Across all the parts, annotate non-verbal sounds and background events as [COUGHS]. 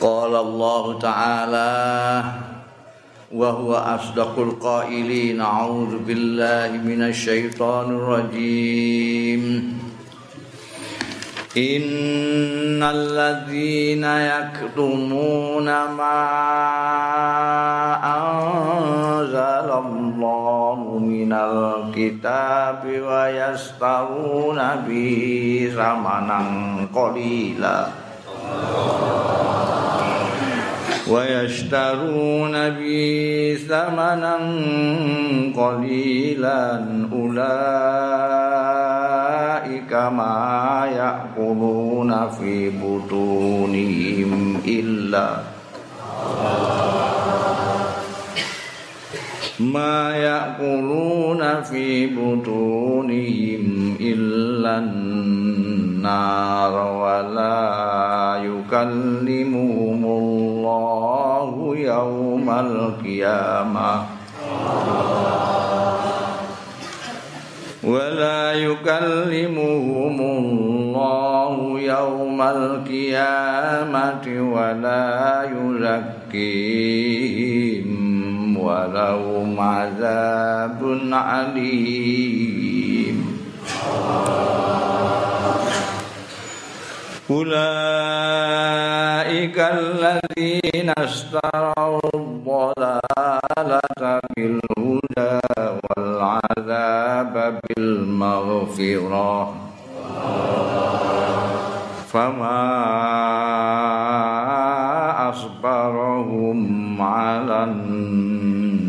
قال الله تعالى وهو أصدق القائلين أعوذ بالله من الشيطان الرجيم إن الذين يكتمون ما أنزل الله من الكتاب ويسترون به ثمنا قليلا ويشترون به ثمنا قليلا أولئك ما يأكلون في بطونهم إلا ما يأكلون في بطونهم إلا النار ولا يكلمهم الله يوم القيامة. ولا يكلمهم الله يوم القيامة ولا يزكيهم ولهم عذاب عليم أولئك الذين اشتروا الضلالة بالهدى والعذاب بالمغفرة. فما أصبرهم على النار.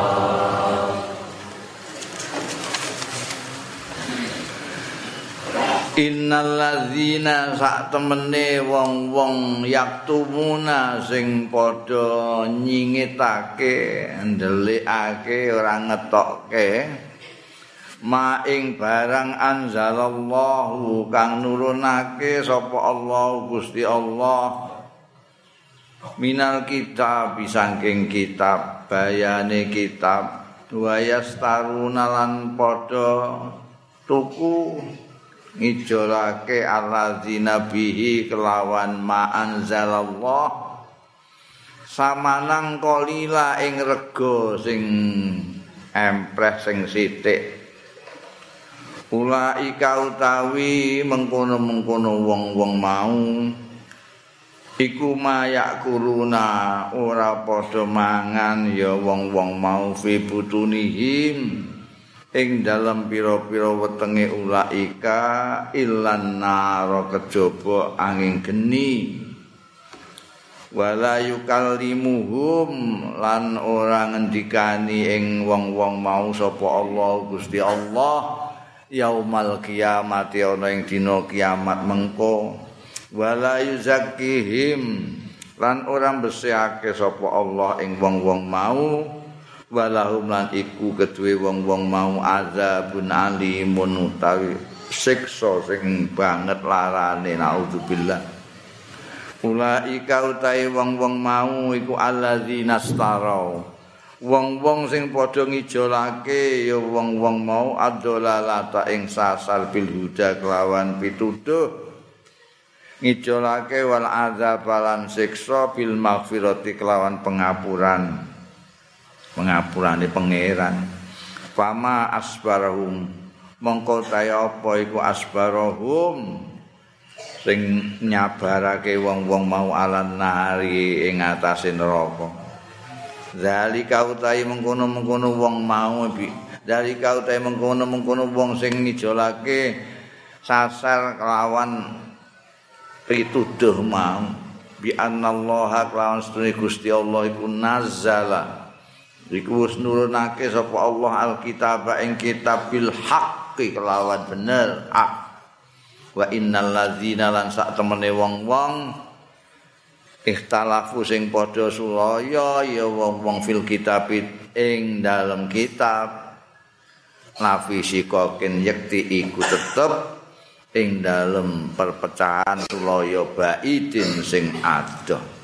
Innal ladzina sak temene wong-wong yaktumuna sing padha nyingitake ndelikake ora ngetokke. Ma ing barang anzalallahu kang nurunake sapa Allah Gusti Allah. Minal kitab saking kitab bayane kitab. Wayastaruna lan padha tuku ngijolake alladzina bihi kelawan ma anzalallah. Samanang kolila ing rega sing empreh sing sithik. Ulaika utawi mengkono-mengkono wong-wong mau. Iku mayak kuruna ora padha mangan ya wong-wong mau fi butunihim ing dalam pira-pira wetenge ulaika ilan naro kejaba angin geni. Wala yukallimuhum lan ora ngendikani ing wong-wong mau sapa Allah Gusti Allah yaumal kiamat ana ing dina kiamat mengko. Wala yuzakkihim lan ora mbesihake sapa Allah ing wong-wong mau walahum lan iku keduwe wong-wong mau azabun alimun utawi siksa sing banget larane naudzubillah. Ulaika utawi wong-wong mau iku alladzina starau wong-wong sing padha ngijolake ya wong-wong mau adzalalata ing sasal bil huda kelawan pituduh. Ngijolake wal azab lan siksa bil maghfirati kelawan pengapuran pengapurane pangeran. Fama asbarahum. Mongko kaya apa iku asbarahum? Sing nyabarake wong-wong mau alan nari ing atase neraka. Zalika utahi mengkono-mengkono wong mau bi. Zalika utahi mengkono-mengkono wong sing ngijolake sasar kelawan pituduh mau. Bi anallaha kelawan sedune Gusti Allah iku nazala Iku wis nurunake sapa Allah Alkitab ing kitab bil haqqi kelawan bener. Ah. Wa innal ladzina lan sak temene wong-wong ikhtalafu sing padha sulaya ya wong-wong fil kitab ing dalam kitab lafi sikokin yakti iku tetep ing dalam perpecahan sulaya baidin sing adoh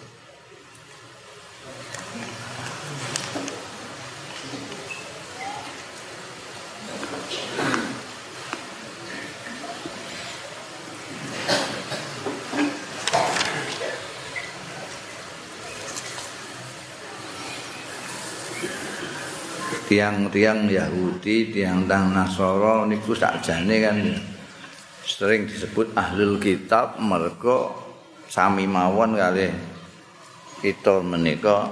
tiang-tiang Yahudi, tiang-tiang Nasoro niku sakjane kan sering disebut ahlul kitab mereka sami mawon kali kita menika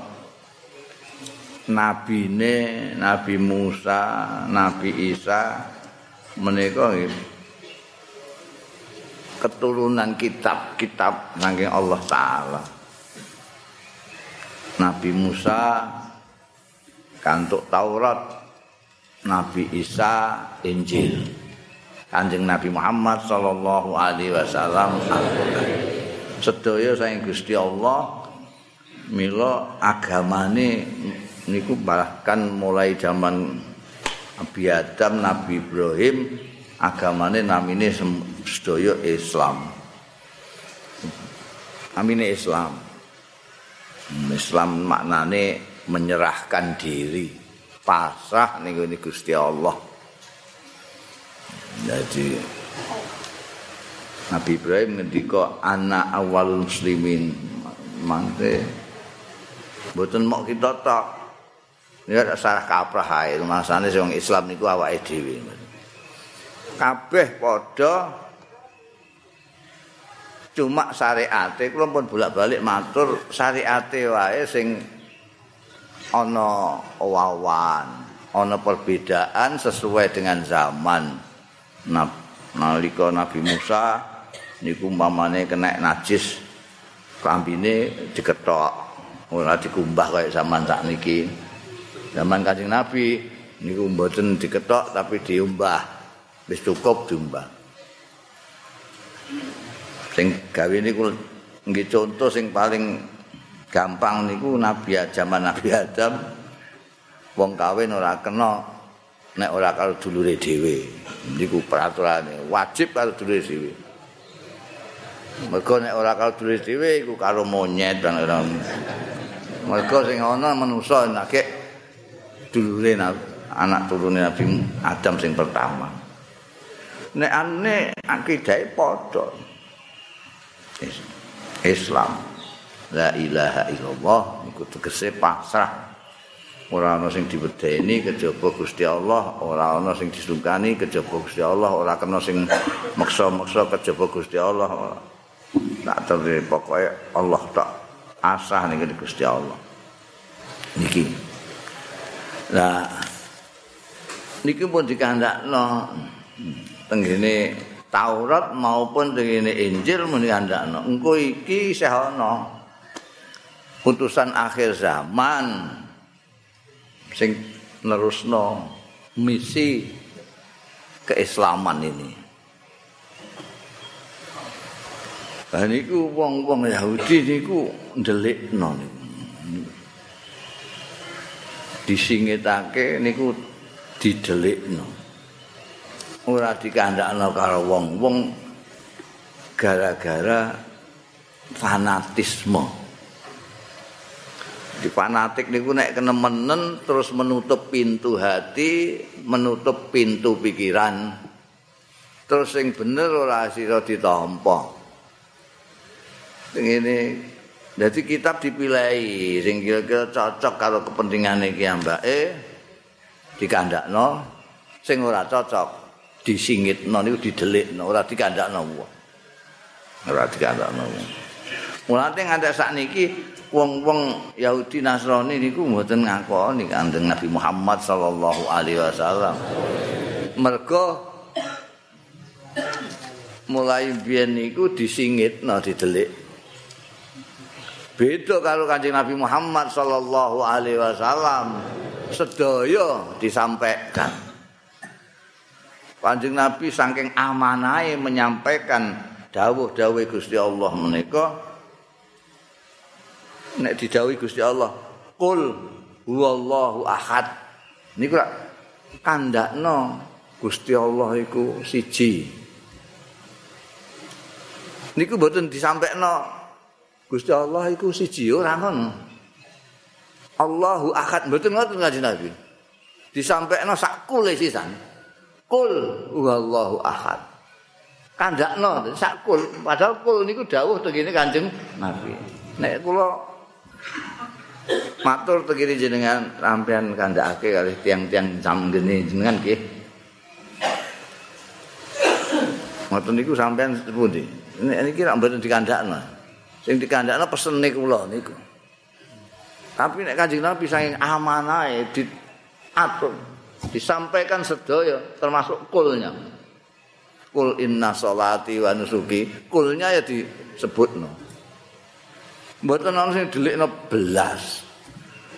nabine Nabi Musa, Nabi Isa menika keturunan kitab-kitab saking Allah taala. Nabi Musa kantuk Taurat Nabi Isa Injil Kanjeng Nabi Muhammad sallallahu alaihi wasallam sedaya saking Gusti Allah mila agamane niku bahkan mulai zaman Nabi Adam, Nabi Ibrahim agamane namine sedaya Islam. Amine Islam. Islam maknane menyerahkan diri. Pasrah nih ini Gusti Allah. Jadi Nabi Ibrahim ngendika anak awal muslimin. Mangke mboten mau kita ini ada salah kaprah ae masane wong Islam niku awake dhewe. Kabeh padha cuma syariate kula pun bolak-balik matur syariate wae sing ana wawan, ana perbedaan sesuai dengan zaman. Nalika Nabi Musa niku umpamane kena najis klambine diketok, ora dikumbah kaya zaman sakniki. Zaman Kanjeng Nabi niku mboten diketok tapi diumbah. Wis cukup diumbah. Sing gawe niku nggih contoh sing paling gampang niku nabi zaman nabi Adam wong kawin ora kena nek ora karo dulure dhewe. Niku peraturane wajib karo dulure dhewe. Mergo nek ora karo dulure dhewe iku karo monyet dan ora. Mergo sing ana manusa nek dulure anak turune nabi Adam sing pertama. Nek ane akidahe padha. Islam la ilaha illallah iku tegese pasrah. Ora ana sing diwedeni kejaba Gusti Allah ora ana sing disungkani kejaba Gusti Allah ora kena sing meksa-meksa kejaba Gusti Allah. Tak terus pokoke Allah tak asah ning Gusti Allah. Niki. Lah niki pun dikandakno tenggene Taurat maupun tenggene Injil mun dikandakno engko iki isih ana utusan akhir zaman sing nerusno misi keislaman ini. Dan niku wong-wong Yahudi niku ndelikno niku. Disingitake niku didelikno. Ora dikandakno karo wong-wong gara-gara fanatisme. Di fanatik niku nek kenemenen terus menutup pintu hati, menutup pintu pikiran. Terus sing bener ora sira ditampa. Ngene dadi kitab dipilih sing kira-kira cocok karo kepentingan iki ambake dikandakno sing ora cocok disingitno niku didelikno ora dikandakno ora dikandakno mulane nganti sakniki wong-wong Yahudi Nasrani niku mboten ngakoni Kanjeng Nabi Muhammad sallallahu alaihi wasallam. Mergo mulai biyen niku disingitno didelik. Beda karo Kanjeng Nabi Muhammad sallallahu alaihi wasallam. Sedaya disampaikan. Kanjeng Nabi saking amanahe menyampaikan dawuh-dawuh Gusti Allah menika nek didhawuhi Gusti Allah qul huwallahu ahad. Niku lak kandakno Gusti Allah iku siji. Niku mboten disampaikno Gusti Allah iku siji ora ngono. Allahu ahad. Mboten ngoten kanjeng Nabi. Disampaikno sak kule sisan. Kul huwallahu ahad. Kandakno sak kul padahal kul niku dawuh tengene kanjeng Nabi. Nek kula matur tengene jenengan sampean kandhakake kali tiang-tiang jam gene jenengan nggih Ngoten niku sampean pundi? Nek niki rak mboten dikandakno. Sing dikandakno pesene kula niku. Tapi nek Kanjeng Nabi saking amanahe diatur, disampaikan sedaya termasuk kulnya. Kul inna sholati wa nusuki, kulnya ya disebutno. Mboten ana sing delikno belas.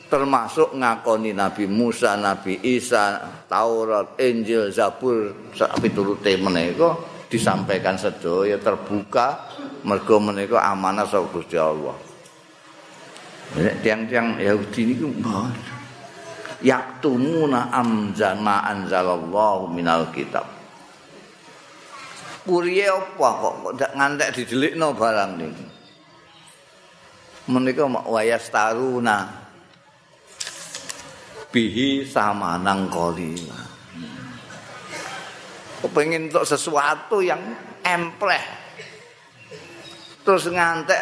termasuk ngakoni Nabi Musa, Nabi Isa, Taurat, Injil, Zabur, sak piturute menika disampaikan sedaya terbuka mergo menika amanah saka Gusti Allah. Nek tiang-tiang Yahudi niku yaktumuna amzan ma anzalallahu minal kitab. Kuriye apa kok ndak ngantek didelikno barang niku. Menika wayas taruna bihi sama nang kolila. Kepengen untuk sesuatu yang empleh. Terus ngantek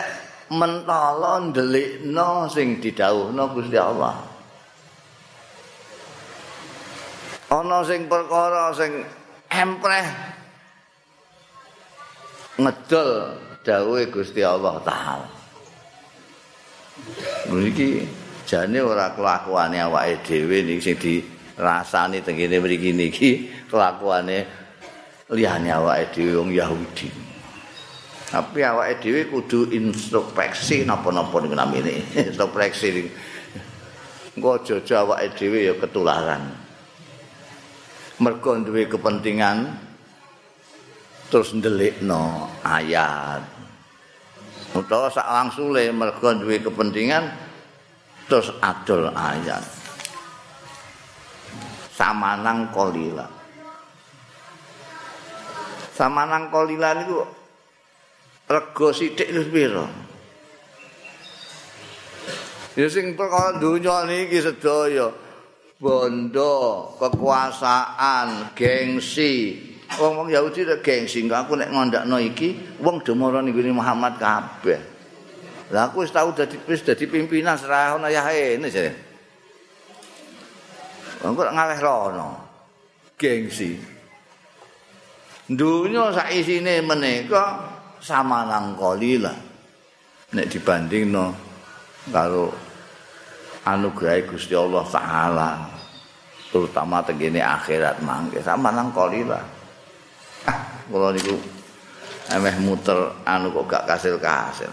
mentolo ndelikno sing didhawuhna Gusti Allah. Ana sing perkara sing empleh ngedol dawuhe Gusti Allah taala. Mriki jane ora kelakuane awake dhewe niki sing dirasani tengene mriki niki kelakuane liyane awake dhewe wong Yahudi. Tapi awake dhewe kudu introspeksi napa-napa niku namine. [LAUGHS] Introspeksi. Engko aja awake dhewe ya ketularan. Mergo duwe kepentingan terus ndelikno ayat. Utawa sak langsule mergo duwe kepentingan terus adol ayat. Samanang kolila. Samanang kolila niku rego sithik wis pira? Ya sing perkara donya niki sedaya bondo kekuasaan gengsi wong-wong Yahudi rek gengsi aku nek ngandakno iki wong demoro ning Muhammad kabeh Lah aku wis tau dadi wis dadi pimpinan serah ana yahe ini jare. Engko ngaleh rono. Gengsi. Dunya sak isine menika sama nang kolila. Nek dibandingno karo anugerah Gusti Allah taala terutama tengene akhirat mangke sama nang kolila. Ah, kula niku emeh muter anu kok gak kasil-kasil.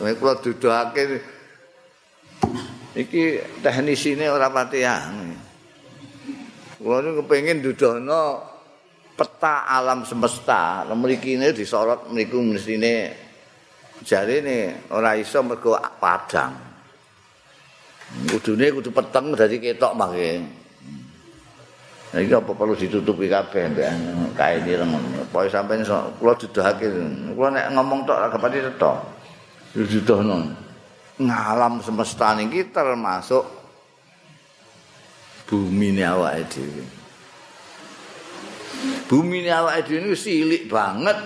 Nek kula duduhake iki teknisine ora pati anu. Kula niku kepengin dudono peta alam semesta. Mriki ini disorot mriku mestine jarene ora iso mergo padang. Kudune kudu peteng dadi ketok mangke. Iki apa perlu ditutupi kabeh mbek kae ireng. Pokoke sampeyan kula duduhake. Kula nek ngomong tok ora pati tok. Yududono ngalam semesta niki termasuk bumi ini awake dhewe. Bumi ini awake dhewe niku silik banget.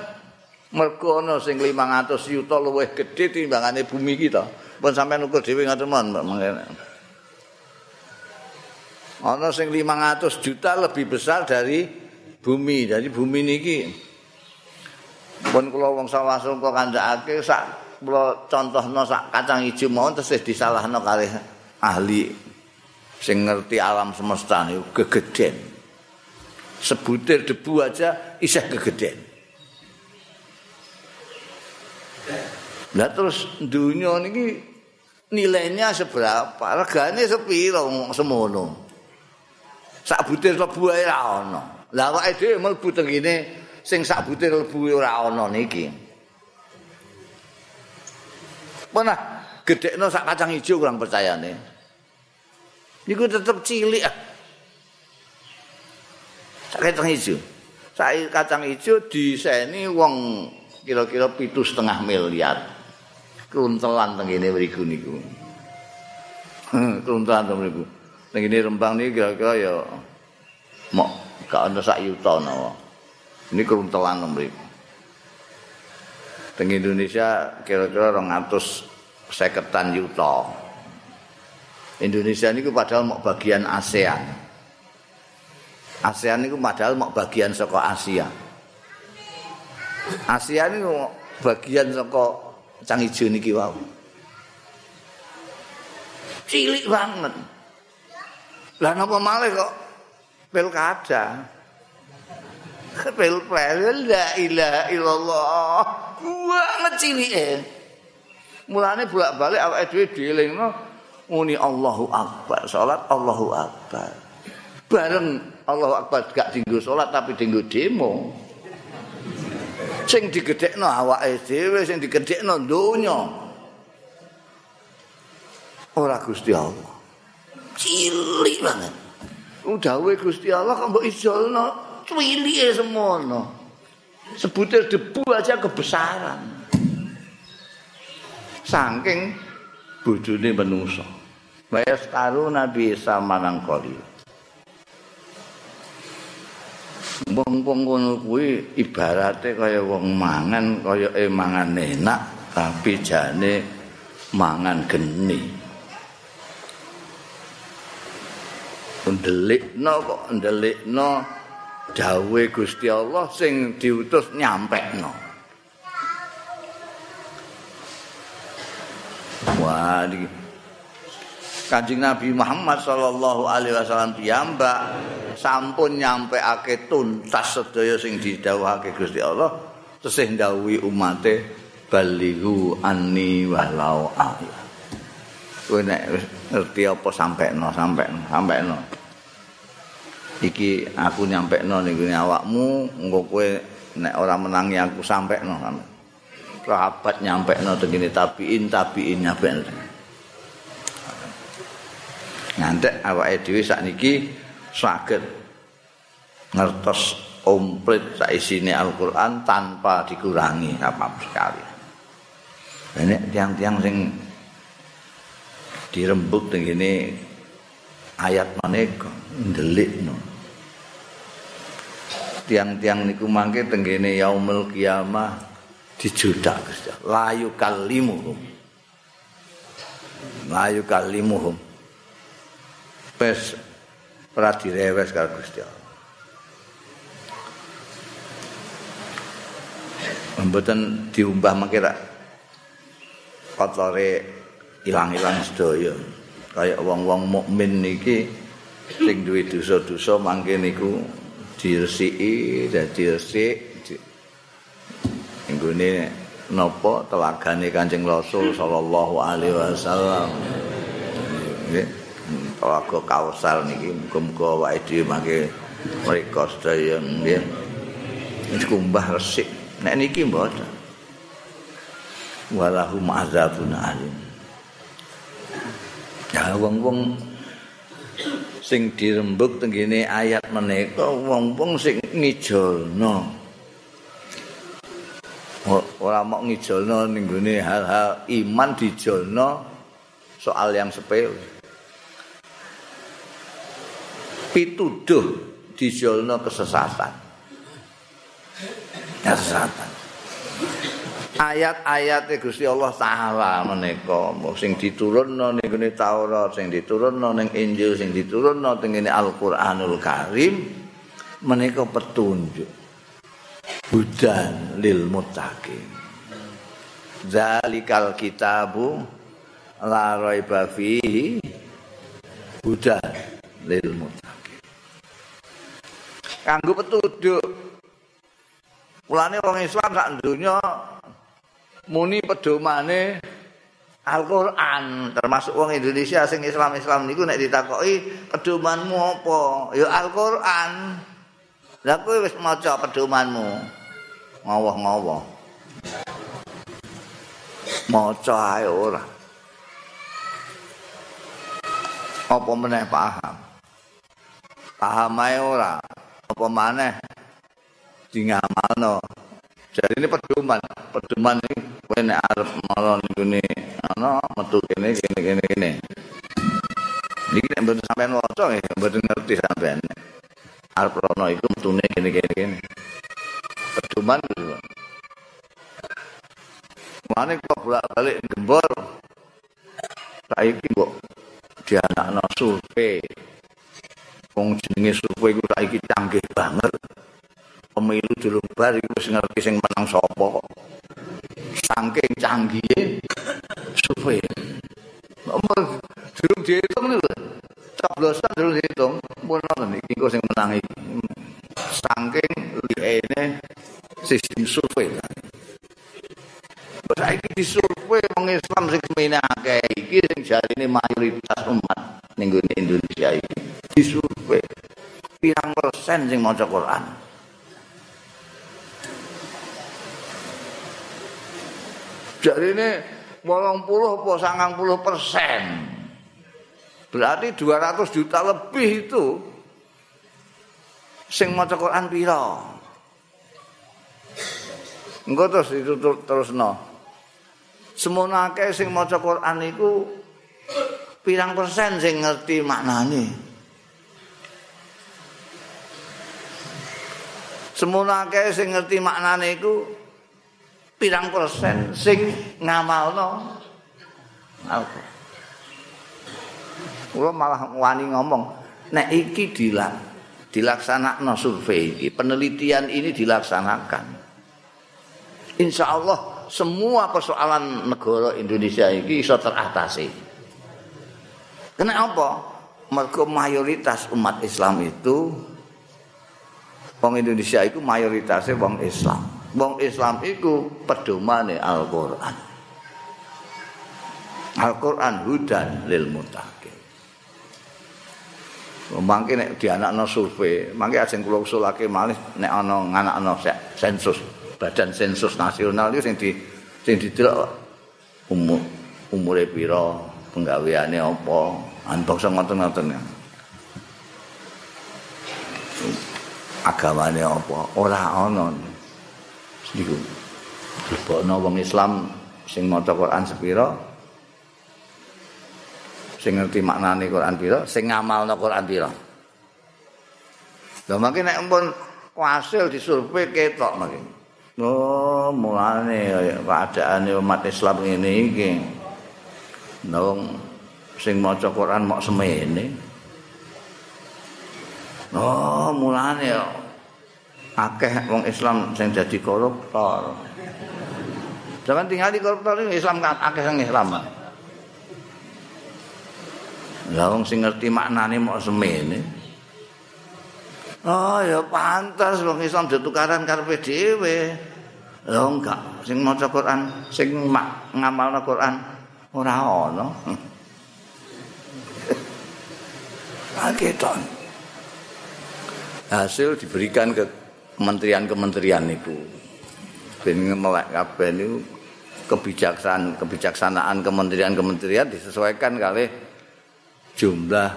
Mergo ana sing 500 yuta luwih gedhe timbangane bumi kita. Pun sampean ukur dhewe ngoten monggo. Ana sing 500 juta lebih besar dari bumi. Jadi bumi niki pun kula wong sawasung kok kandhakake sak kula contohno sak kacang ijo mau terus disalahno kali ahli sing ngerti alam semesta niku gegeden. Sebutir debu aja isih gegeden. Lah terus dunia niki nilainya seberapa? Regane sepiro semono? Sak butir lebu ae ora ana. Lah awake dhewe mlebu tengene sing sak butir lebu ora ana niki. Mana gedekno sak kacang ijo kurang percayane. Niku tetep cilik ah. Sak kacang ijo. Sak kacang ijo diseni wong kira-kira pitu setengah miliar. Keruntelan tengene mriku niku. [LAUGHS] Keruntelan tengene mriku. Tengene Rembang niki kira-kira ya mok gak ana sak yuta napa. Ini keruntelan mriku. Teng Indonesia kira-kira 200 seketan yuta. Indonesia niku padahal mau bagian ASEAN. ASEAN niku padahal mau bagian saka Asia. Asia niku bagian saka cang ijo niki wau. Cilik banget. Lah napa malih kok pilkada? Pilpres la ilaha illallah. Gua ngecilike. Mulane bolak-balik awake dhewe dielingno muni Allahu Akbar, salat Allahu Akbar. Bareng Allahu Akbar gak dinggo salat tapi dinggo demo. Sing digedhekno awake dhewe, sing digedhekno donya. Ora Gusti Allah. Cilik banget. Udawe Gusti Allah kok mbok ijolno cuwilike semono. Sebutir debu aja kebesaran. Saking bojone menungso. Bayas karo Nabi Isa manang kali. Wong-wong ngono kuwi ibarate kaya wong mangan kaya e mangan enak tapi jane mangan geni. Ndelikno kok ndelikno dawe Gusti Allah sing diutus nyampekno. Wah, Kanjeng Nabi Muhammad sallallahu alaihi wasallam piyambak sampun nyampeake tuntas sedaya sing didhawuhake Gusti Allah tesih ndawuhi umate balighu anni walau ayat. Kowe nek ngerti apa sampekno, sampekno, sampekno. iki aku nyampekno ning awakmu engko kowe nek ora menangi aku sampekno sahabat nyampekno tengene tabiin tabiin nyampekno ngantek awake dhewe sakniki saged ngertos komplit sak isine Al-Qur'an tanpa dikurangi apa sekali. Ini tiang-tiang sing dirembuk tengene ayat maneka ndelikno. tiang-tiang niku mangke tenggene yaumul kiamah dijudak Gusti layu kalimuhum. Layu kalimuhum. Pes ora direwes karo Gusti Allah. Mboten diumbah mangke rak kotore ilang-ilang sedaya. Kaya wong-wong mukmin niki sing duwe dosa-dosa mangke niku diresiki dadi resik nggone napa? Telagane Kanjeng Rasul sallallahu alaihi wasallam. Telaga kausal niki muga-muga awake dhewe mangke mriko sedaya nggih. Dikumbah resik. Nek niki mboten. Walahum azabun alim ya wong-wong sing dirembuk tenggene ayat menika wong-wong sing ngijolno. Ora mok ngijolno ning hal-hal iman dijolno soal yang sepele. Pituduh dijolno kesesatan. Kesesatan ayat-ayat Gusti Allah taala menika. Sing diturunno ning ngene Taurat sing diturunno ning Injil sing diturunno teng Al-Qur'anul Karim menika petunjuk. Hudan lil muttaqin. Zalikal kitabu la raiba fihi. Hudan lil muttaqin. Kanggo petunjuk Mulane wong Islam sak donya muni pedomane Al-Qur'an termasuk wong Indonesia sing Islam-Islam niku nek ditakoki pedomanmu apa? Ya Al-Qur'an. Lha kowe wis maca pedomanmu. Ngowoh-ngowoh maca ae ora. Apa meneh paham? Paham ae ora? Apa maneh? Di ngamalno jadi ini pedoman pedoman ini kowe nek arep malah ngene ana metu kene kene kene kene iki nek mboten sampean waca ya mboten ngerti sampean arep rono iku metune kene kene kene pedoman gitu Mane kok bolak-balik gembor. Saiki kok dianakno survei. Wong jenenge survei iku saiki canggih banget. Pemilu dulu bar iku wis ngerti sing menang sapa kok. Saking canggihe survei. Nomor durung dihitung lho. Coblosan durung dihitung. Mun ngono iki kok sing menang iki. Saking liyene sistem survei. Saiki disurvei wong Islam sing semene akeh iki sing jarine mayoritas umat ning Indonesia iki. Disurvei pirang persen sing maca Quran. Jarine 80 apa 90 persen. Berarti 200 juta lebih itu sing maca Quran pira? Engko terus itu terus no. semono akeh sing maca Quran iku pirang persen sing ngerti maknane. Semono akeh sing ngerti maknane iku pirang persen sing ngamalno. Aku. Kula malah wani ngomong nek iki dilak dilaksanakno survei iki penelitian ini dilaksanakan. Insya Allah semua persoalan negara Indonesia ini bisa teratasi. Kenapa? Mereka mayoritas umat Islam itu Wong Indonesia itu mayoritasnya wong Islam. Wong Islam itu pedomane Al-Qur'an. Al-Qur'an hudan lil muttaqin. Mangke nek dianakno survei, mangke ajeng kula usulake malih nek ana nganakno sensus. badan sensus nasional itu sing di sing didelok umur umure pira penggaweane apa? Sing ngoten-ngoten agamane apa? Ora ana niku. Dibokno wong Islam sing maca Quran sepira sing ngerti maknane Quran pira sing ngamalno Quran pira. Lha mangke nek pun hasil disurvei ketok mangke. Oh, mulane keadaane umat Islam ngene iki. Nang sing maca Quran mok semene. Oh, mulane akeh wong Islam sing dadi koruptor. Jangan tinggal koruptor ini Islam kan akeh sing Islam. Lah wong sing ngerti maknane mok semene. Oh ya pantas wong Islam ditukaran karepe dhewe. Lho enggak, sing maca Quran, sing ngamalna Quran ora ana. Kagetan. Hasil diberikan ke kementerian-kementerian itu. Ben melek kabeh niku kebijaksanaan kebijaksanaan kementerian-kementerian disesuaikan kali jumlah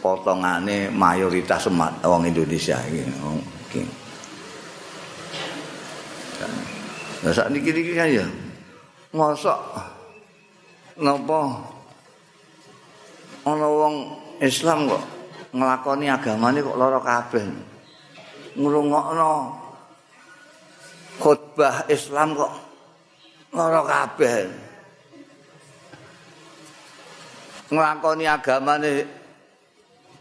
potongane mayoritas umat wong Indonesia iki. Okay. Lah sak niki-niki kan ya. Mosok napa ana wong Islam kok nglakoni agamane kok lara kabeh. Ngrungokno khotbah Islam kok lara kabeh. Nglakoni agamane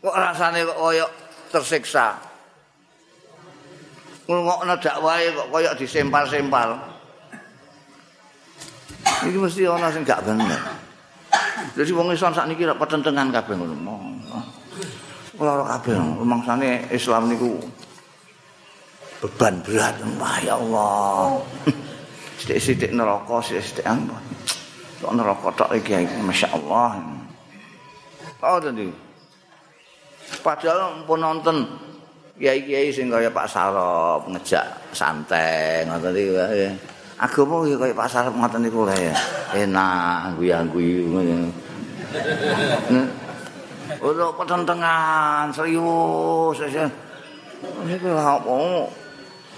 kok rasane kok koyo tersiksa. Ngrungokno dakwahe kok koyo disempal-sempal. Iki mesti ana sing gak bener. Jadi wong Islam sak niki rak petentengan kabeh ngono. Ora kabeh mangsane Islam niku beban berat. Ya Allah. Sithik-sithik neraka, sithik-sithik apa. Kok neraka tok iki masyaallah. Oh tadi. Padahal pun nonton kiai-kiai sing kaya Pak Sarop ngejak santai ngoten iki agama ya kaya pasar ngoten niku ya. Enak guyu-guyu ngono. Ora petentengan serius. Niku apa?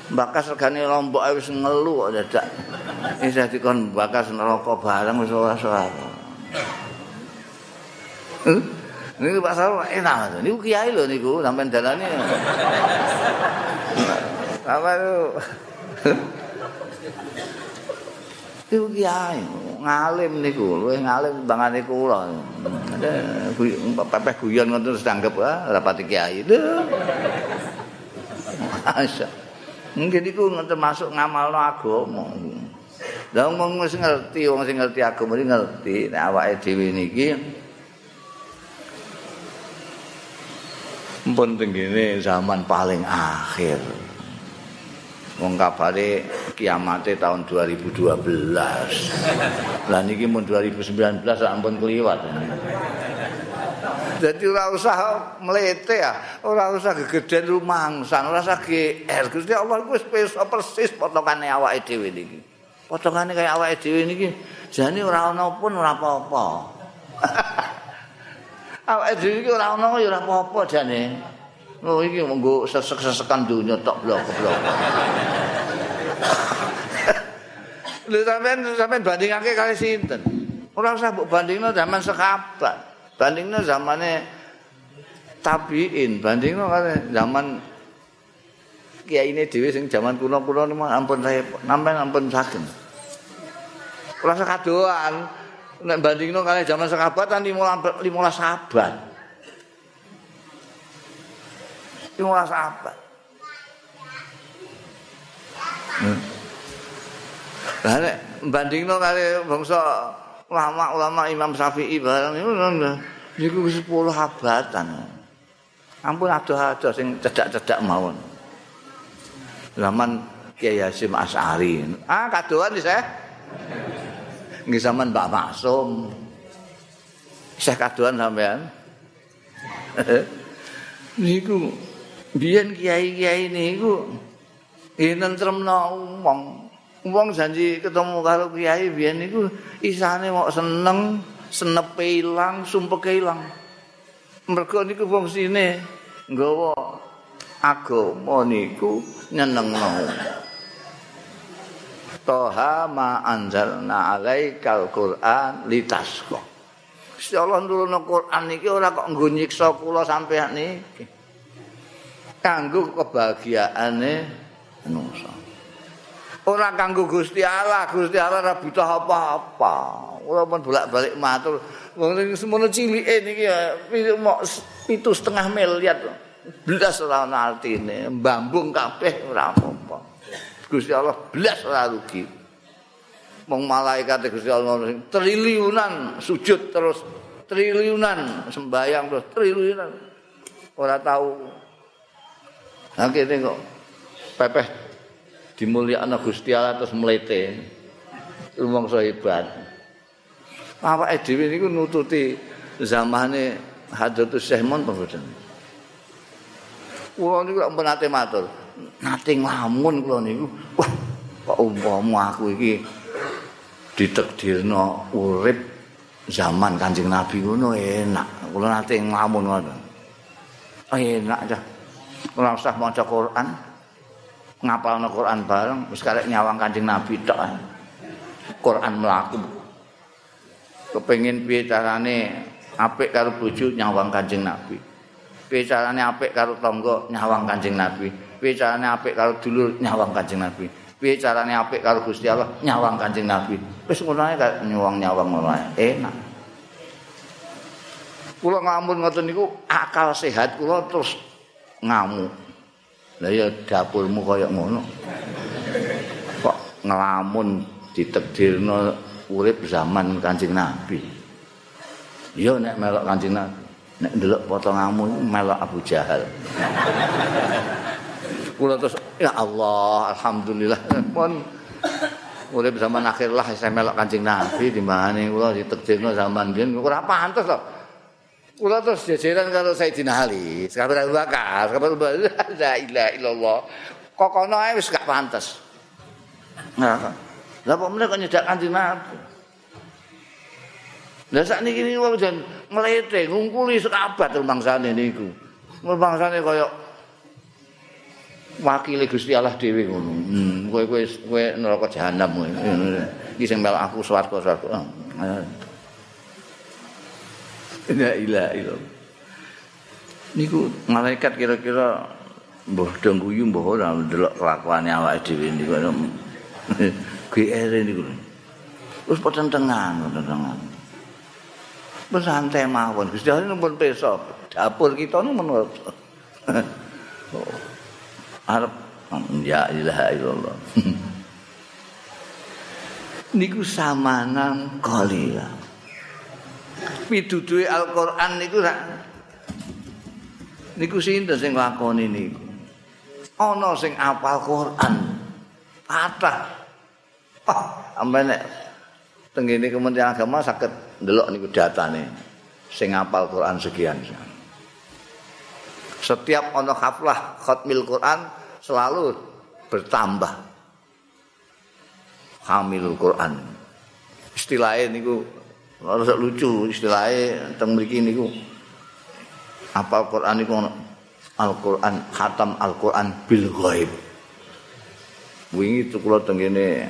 Bakas regane lombok wis ngelu kok dadak. Isa dikon bakas neraka bareng wis ora ora. Niku Pak Sarwo enak. Niku kiai lho niku sampean dalane. Apa itu? Iku kiai ngalim niku, luwih ngalim bangane kula. Pepeh guyon ngoten terus dianggap ah rapati kiai. Masya. Mungkin niku termasuk ngamalno agama. Lah wong wis ngerti, wong sing ngerti agama iki ngerti nek awake dhewe niki pun tenggene zaman paling akhir. Wong kabare kiamate tahun 2012. Lah niki mun 2019 ampun kliwat. Jadi ora usah mlete ya, ora usah gegeden rumangsan, ora usah GR. Gusti Allah wis persis potongane awake dhewe niki. Potongane kaya awake dhewe niki jane ora ana pun ora apa-apa. [LAUGHS] awake dhewe iki ora ana ya ora apa-apa jane. Oh iki monggo sesek-sesekan dunya tok blok-blok. Lha sampean sampean bandingake kali sinten? Ora usah mbok bandingno zaman sekabat. Bandingno zamane tabiin, bandingno kali zaman kiai ini dewi sing zaman kuno-kuno nih ampun saya nampen ampun sakit. Kurasa kadoan, nek bandingno nong zaman sekabat nanti mulai lima. Yang ngerasa apa? Hmm. Lah nek bandingno kare bangsa ulama-ulama Imam Syafi'i bareng niku 10 abatan. Ampun adoh-adoh sing cedak-cedak mawon. Zaman Kiai Hasyim Asy'ari. Ah kadoan iki. Eh? Nggih sampean Mbak Maksum. Isih kadoan sampean. [LAUGHS] niku biyen kiai-kiai niku nentremno wong. Wong janji ketemu karo kiai biyen niku isane mok seneng, senepe ilang, sumpeke ilang. Mergo niku wong sine nggawa agama niku nyenengno. Toha ma anzalna alaikal Qur'an litasqa. Gusti Allah nurunno Qur'an iki ora kok nggo nyiksa kula sampeyan niki. Kanggo kebahagiaane manusa. Ora kanggo Gusti Allah, Gusti Allah ora butuh apa-apa. Ora pun bolak-balik matur. Wong semono cilike niki mok pitu setengah miliar. Belas ora ana artine, mbambung kabeh ora apa-apa. Gusti Allah belas ora rugi. Wong malaikat Gusti Allah triliunan sujud terus triliunan sembayang terus triliunan ora tahu Akhirnya kok pepeh dimulyakno Gusti Allah terus mlete. Rumangsa hebat. Awake dhewe niku nututi zamane Hadratus Syekh Mun mboten. Kula niku lak nate matur. Nate nglamun kula niku. Wah, kok umpama aku iki ditakdirno urip zaman Kanjeng Nabi ngono enak. Kula nate nglamun ngono. Enak aja. Ora usah maca Quran ngapalno Quran bareng wis karek nyawang Kanjeng Nabi tok. Quran mlaku. Kepengin piye carane apik karo bojo nyawang Kanjeng Nabi? Piye carane apik karo tangga nyawang Kanjeng Nabi? Piye carane apik karo dulur nyawang Kanjeng Nabi? Piye carane apik karo Gusti Allah nyawang Kanjeng Nabi? Wis ngono ae nyawang-nyawang ngono enak. Kula ngampun ngoten niku akal sehat kula terus ngamuk. Lah ya dapurmu kaya ngono. Kok ngelamun ditakdirno urip zaman Kanjeng Nabi. Ya nek melok Kanjeng Nabi, nek ndelok potonganmu melok Abu Jahal. Kula terus ya Allah, alhamdulillah. Pun urip zaman akhir lah saya melok Kanjeng Nabi di mana kula ditakdirno zaman biyen ora pantes loh. Kula terus jajaran karo Sayyidina Ali, sahabat Abu Bakar, sahabat Abu la ilaha illallah. Kok kono ae wis gak pantes. Nah, lah kok meneh kok nyedak kanjeng Nabi. Lah sakniki niku wong jan mlete ngungkuli sekabat rumangsane niku. Rumangsane kaya wakile Gusti Allah dhewe ngono. Hmm, kowe kowe kowe neraka jahanam kowe. Iki sing mel aku swarga swarga. La ilaha illallah. Niku malaikat kira-kira mbah do guyu mbah ora ndelok kelakuane awake dhewe niku. [LAUGHS] GR niku. Terus potentengan, potentengan. Bersantai mawon. Gusti Allah pun peso. Dapur kita nu menurut. [LAUGHS] Arab ya ilaha illallah. [LAUGHS] niku samanan qalila. Pituduhe Al-Qur'an niku rak niku sinten sing lakoni niku. Ana sing apal Qur'an. Kathah. Ah, amben nek tengene Kementerian Agama saged ndelok niku datane sing apal Quran sekian. Setiap ana haflah khatmil Quran selalu bertambah. Hamilul Quran. Istilahnya niku harus lucu istilahnya teng mriki niku. Apal Quran niku Al-Quran khatam Al-Quran bil ghaib. Wingi itu kula tengene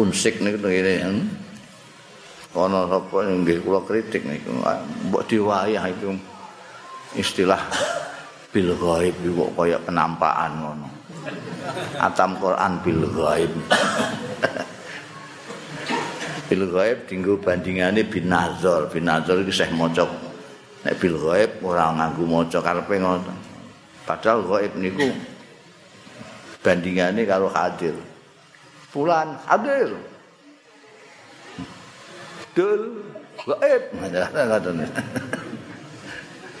unsik niku tengene. Hmm? Ana sapa nggih kula kritik niku mbok diwayah itu istilah [LAUGHS] bil ghaib iku kaya penampakan ngono. Atam Quran bil ghaib. [LAUGHS] bil ghaib dinggo bandingane bin nazar. Bin nazar iki seh maca nek bil ghaib ora nganggo maca karepe ngono. Padahal ghaib niku bandingane karo hadir. Fulan hadir. Dul ghaib. Ngoten.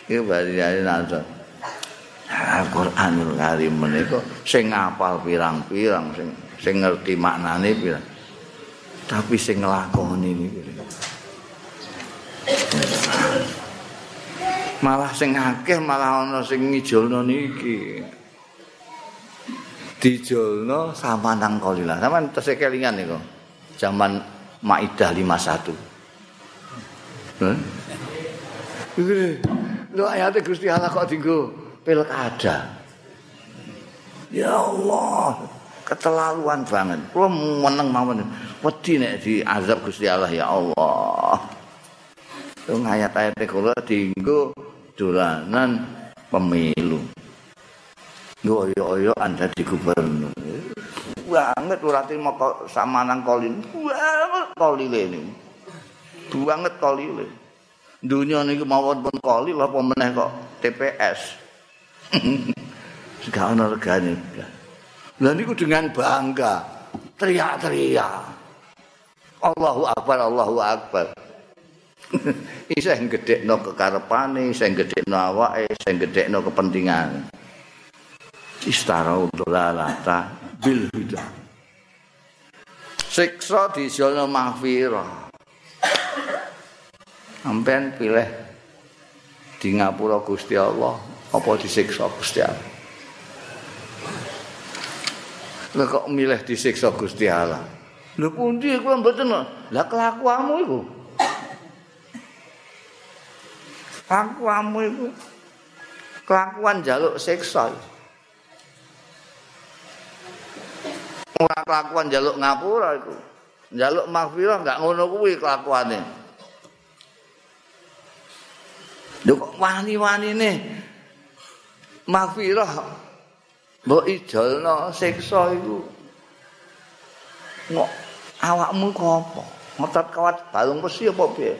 Iki bandingane nazar. Al-Qur'anul Karim menika sing ngapal pirang-pirang sing sing ngerti maknane pirang. Tapi sing nglakoni. Malah sing akeh malah ana sing ngijolno niki. Dijolno sama nang kolila. Sampeyan tesih kelingan niku. Zaman Maidah 51. Heh. Lho ayate Gusti Allah kok dinggo pilkada. Ya Allah, keterlaluan banget. Kulo meneng mawon. Wedi nek diazab Gusti Allah ya Allah. Itu ayat-ayat kula dienggo dolanan pemilu. Yo Anda di gubernur. Banget ora trimo samanang kolin. Banget kolile ini. Banget kolile. Dunia niku mawon pun kolil apa meneh kok TPS. Gak ana regane. Lah niku dengan bangga teriak-teriak. Allahu akbar, Allahu akbar. [LAUGHS] Isa sing gedhekno kekarepane, sing gedhekno awake, sing gedhekno kepentingan. Istarau dolalata bil huda. Siksa dijono mahfirah. Sampeyan pilih di ngapura Gusti Allah apa disiksa Gusti Allah. Lah kok milih disiksa Gusti Allah? Lho pundi kula mboten. Lah kelakuanmu iku. Kelakuanmu iku kelakuan jaluk siksa. Ora kelakuan jaluk ngapura iku. Jaluk maghfirah enggak ngono kuwi kelakuane. Lho kok wani-wanine maghfirah mbok ijolno siksa iku ngok awakmu kok apa? Ngotot kawat balung besi apa piye?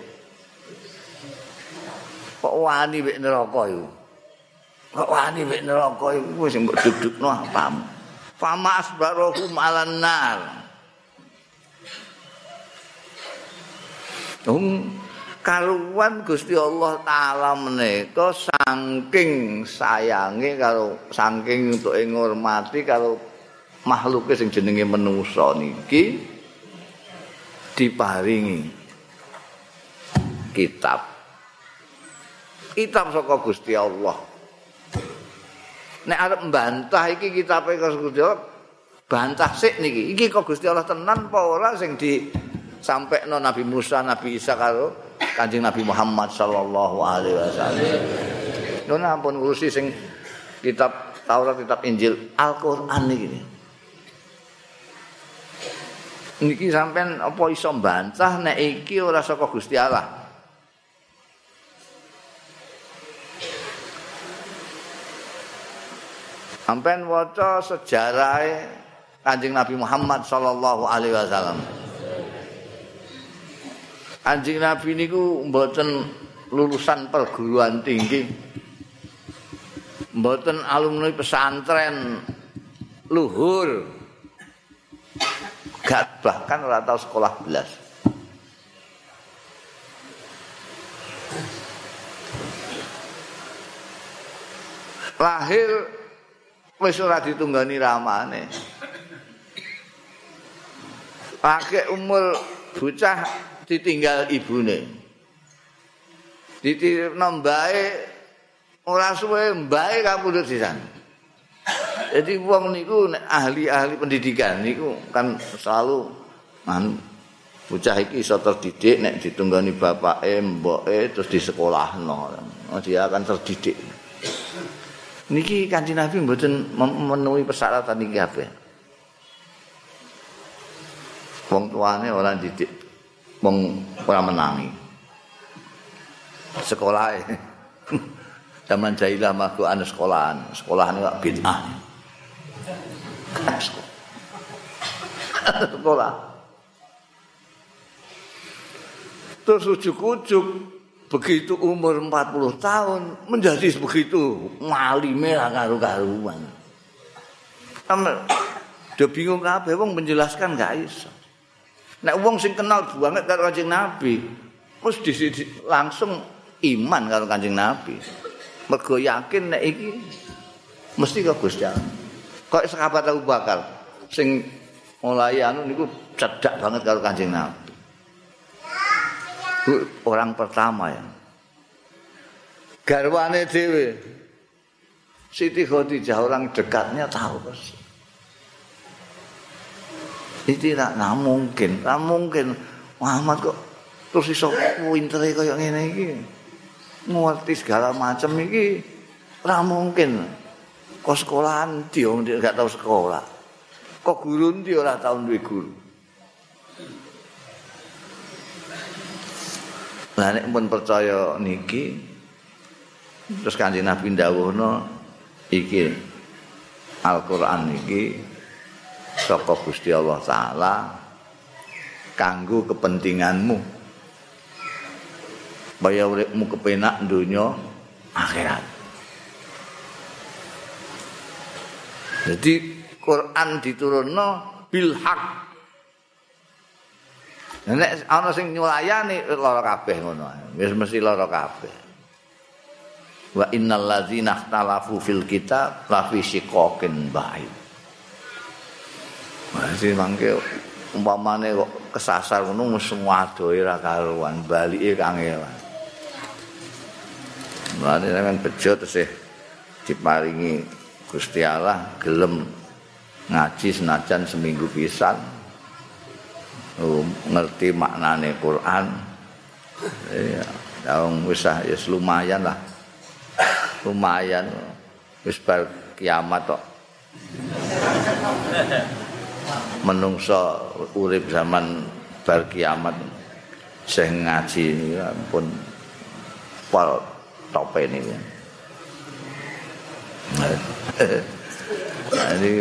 Kok wani mek neraka iku? Kok wani mek neraka iku? Wis mbok dudukno apamu? Fama asbarohu malan nar. Karuan Gusti Allah taala menika saking sayange karo saking untuk ngurmati karo makhluk sing jenenge manusa niki diparingi kitab kitab saka Gusti Allah nek arep mbantah iki kitabe Gusti Allah bantah sik niki iki kok Gusti Allah tenan apa ora sing di sampai Nabi Musa, Nabi Isa karo Kanjeng Nabi Muhammad sallallahu alaihi wasallam. Nun ampun ngurusi sing kitab Taurat, kitab Injil, Al-Qur'an iki. Niki sampean apa iso mbantah nek iki ora saka Gusti Allah? Sampean waca sejarah Kanjeng Nabi Muhammad sallallahu alaihi wasallam. Kanjeng Nabi niku mboten lulusan perguruan tinggi. Mboten alumni pesantren luhur. Gak bahkan ora tau sekolah belas. Lahir wis ora ditunggani ramane. Pakai umur bocah ditinggal ibune. Ditiripno mbae ora suwe mbae kapundhut sisan. Jadi wong niku ahli-ahli pendidikan niku kan selalu man bocah iki iso terdidik nek ditunggani bapake, mboke terus di sekolahno. Oh, dia akan terdidik. Niki Kanjeng Nabi mboten memenuhi persyaratan iki kabeh. Wong tuane ora didik, wong ora menangi. Sekolah [LAUGHS] Zaman jahilah makhluk anu sekolahan. Sekolahan itu bid'ah. [LAUGHS] sekolah. Terus ujuk-ujuk begitu umur 40 tahun menjadi begitu ngalime lah karu-karuan. Dia bingung kabeh wong menjelaskan gak iso. Nek wong sing kenal banget karo Kanjeng Nabi, terus langsung iman karo Kanjeng Nabi. Mergo yakin nek iki mesti kok Gusti Allah. Kok sahabat Abu Bakar sing mulai anu niku cedak banget kalau Kanjeng Nabi. orang pertama ya. Garwane dhewe. Siti Khadijah orang dekatnya tahu persis. Ini tidak nah mungkin, nah mungkin Muhammad kok terus iso pintere kaya ngene iki. Ngerti segala macam iki ora mungkin. kok sekolahan dia gak tahu sekolah. Kok guru dia ora tahu duwe guru. Lah nek pun percaya niki terus Kanjeng Nabi dawuhna iki Al-Qur'an niki saka Gusti Allah taala kanggo kepentinganmu Baya uripmu kepenak dunia akhirat Jadi Quran diturunno bil haq. Nek ana sing nyulayani lara kabeh ngono. Wis mesti lara kabeh. Wa innal ladzina ikhtalafu fil kitab la fi shiqaqin. Masih mangke umpamane kok kesasar ngono semua adoe ra karuan, balike kangelan. Mulane kan bejo terus diparingi Gusti Allah gelem ngaji senajan seminggu pisan. Oh, ngerti maknane Quran. Ya daung wis ya lumayan lah. Lumayan wis bar kiamat kok menungso urip zaman bar kiamat sing ngaji ini pun pol tope ini Jadi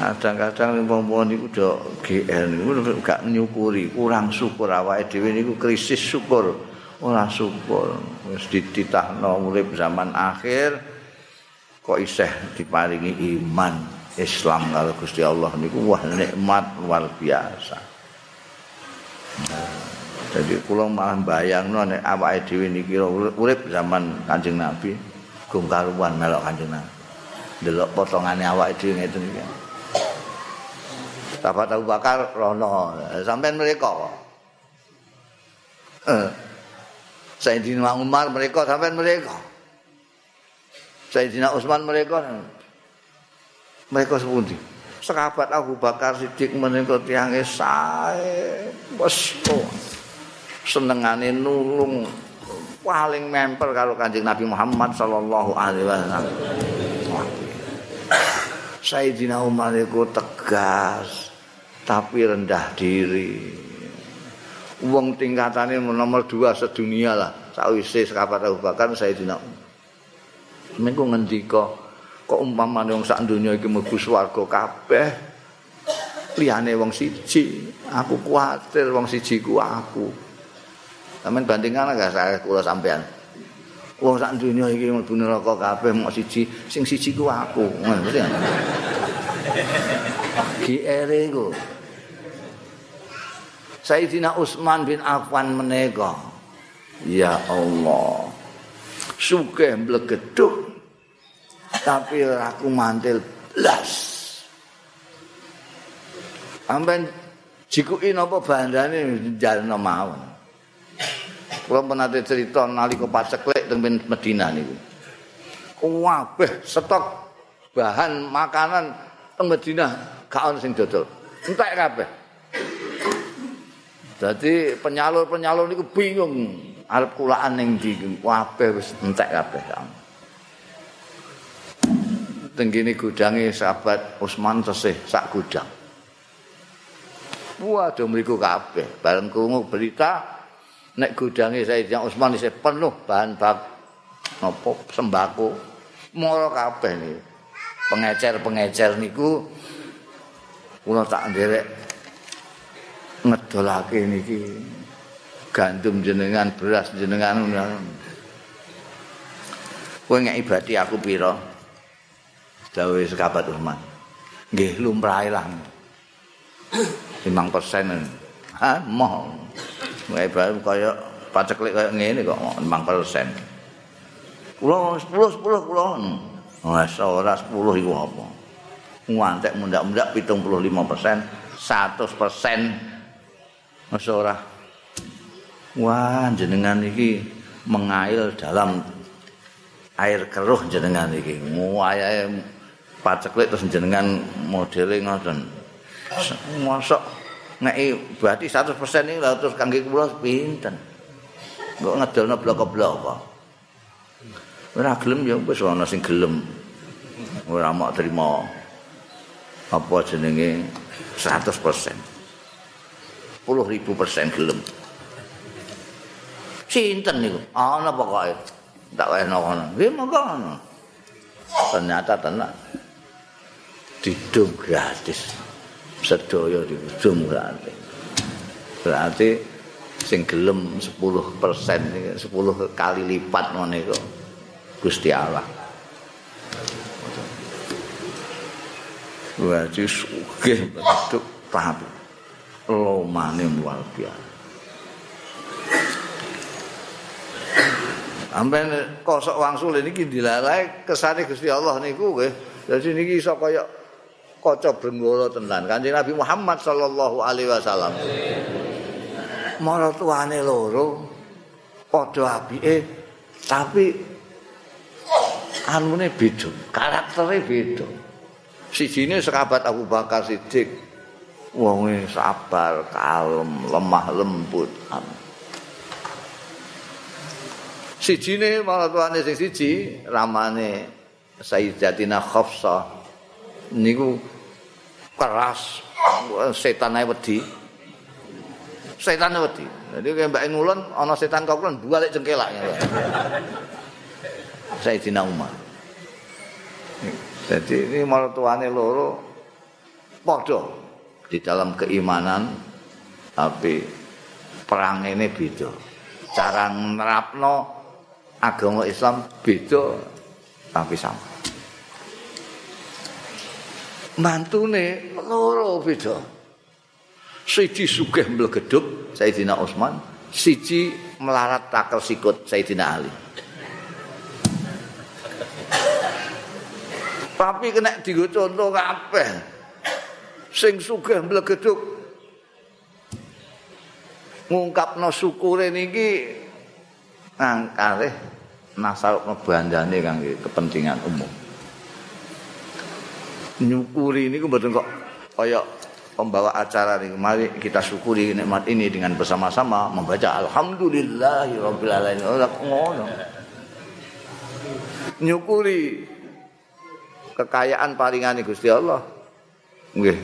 kadang-kadang wong-wong niku do GL niku gak nyukuri, kurang syukur awake dhewe niku krisis syukur, ora syukur. Wis dititahno urip zaman akhir kok isih diparingi iman Islam karo Gusti Allah niku wah nikmat luar biasa. Jadi kula malah bayangno nek awake dhewe niki urip zaman Kanjeng Nabi, gong karuan melok kanjeng Nabi. Delok potongane awake dhewe ngeten iki. Sahabat Abu Bakar rono, sampean mereka kok. Eh. Sayyidina Umar mereka sampean mereka. Sayyidina Utsman mereka. Mereka sepundi? sahabat Abu Bakar Siddiq menika tiange sae wis senengane nulung paling memper karo Kanjeng Nabi Muhammad sallallahu alaihi wasallam. Sayyidina Umar itu tegas tapi rendah diri. Wong tingkatannya nomor dua sedunia lah. Sakwise sekapat Abu Bakar Sayyidina Umar. Mengko ngendika kok umpamane wong sak donya iki mlebu swarga kabeh liyane wong siji. Aku kuwatir wong siji ku aku. Sampeyan bandingan gak saya kula sampean. Wong sak dunya iki mlebu neraka kabeh mok siji, sing siji ku aku. GR iku. Sayyidina Utsman bin Affan menika. Ya Allah. Sugih mblegeduk. Tapi aku mantil blas. Sampeyan jikuki napa bandane jalno mawon. Kula pernah cerita nalika paceklek teng Medina niku. Kabeh stok bahan makanan teng Medina gak ono sing dodol. Entek kabeh. Dadi penyalur-penyalur niku bingung arep kulaan ning ndi. Kabeh wis entek kabeh. Tenggini gudange sahabat Usman tesih sak gudang. Waduh mriku kabeh. Bareng krungu berita nek gudange Sayyidina Utsman isih penuh bahan bak apa sembako. Moro kabeh niku pengecer-pengecer niku kula tak nderek ngedolake niki. Gandum jenengan beras jenengan kowe ngek ibadi aku pira? Dawuh sekabat Utsman nggih lumrahe lah. 5% ha moh Wae bae kaya paceklik kaya ngene kok 5%. Kula 10 10 kula. Wes ora 10 iku apa. Ngantek mundak-mundak 75%, 100%. Wes ora. Wah, jenengan iki mengail dalam air keruh jenengan iki. Muayae paceklik terus jenengan modele ngoten. Mosok nek berarti 100% ini lha terus kangge kula pinten. Kok ngedolno blok-blok. Ora gelem ya wis ana sing gelem. Ora mau terima apa jenenge 100%. 10.000 persen gelem. Sinten niku? Ana pokoke. Tak weno ngono. Nggih monggo ngono. Ternyata tenan. Didum gratis. Sedaya diujung berarti. Sing gelem 10% 10 kali lipat ngene iku Gusti Allah. Berarti sugih bentuk tapi lomane luar biasa. Amben kosok wangsul ini dilalai kesane Gusti Allah niku nggih. Dadi niki iso kaya kaca brenggara tenan Kanjeng Nabi Muhammad sallallahu alaihi wasallam. Maratuane loro padha apike tapi anune beda, karaktere beda. Sijine sahabat Abu Bakar Siddiq wonge sabar, kalem, lemah lembut. Sijine maratuane sing siji ramane Sayyidatina Khafsah niku keras setan ae wedi. Setan wedi. Jadi kayak mbak ngulon ana setan kau kulon balik cengkelak ya Sayyidina Umar. Jadi ini martuane loro podo di dalam keimanan tapi perang ini beda. Cara nerapno agama Islam beda tapi sama mantune loro beda. Siji sugih mlegeduk Sayyidina Utsman, siji melarat takel sikut Sayyidina Ali. Tapi kena digo contoh kabeh. Sing sugih mlegeduk ngungkapno syukure niki nang kalih nasarukno bandane kangge kepentingan umum. Nyukuri niku mboten kok kaya pembawa acara nih. Mari kita syukuri nikmat ini dengan bersama-sama membaca alhamdulillahirabbil alamin. Ora ngono. Nyukuri kekayaan paringane Gusti Allah. Nggih.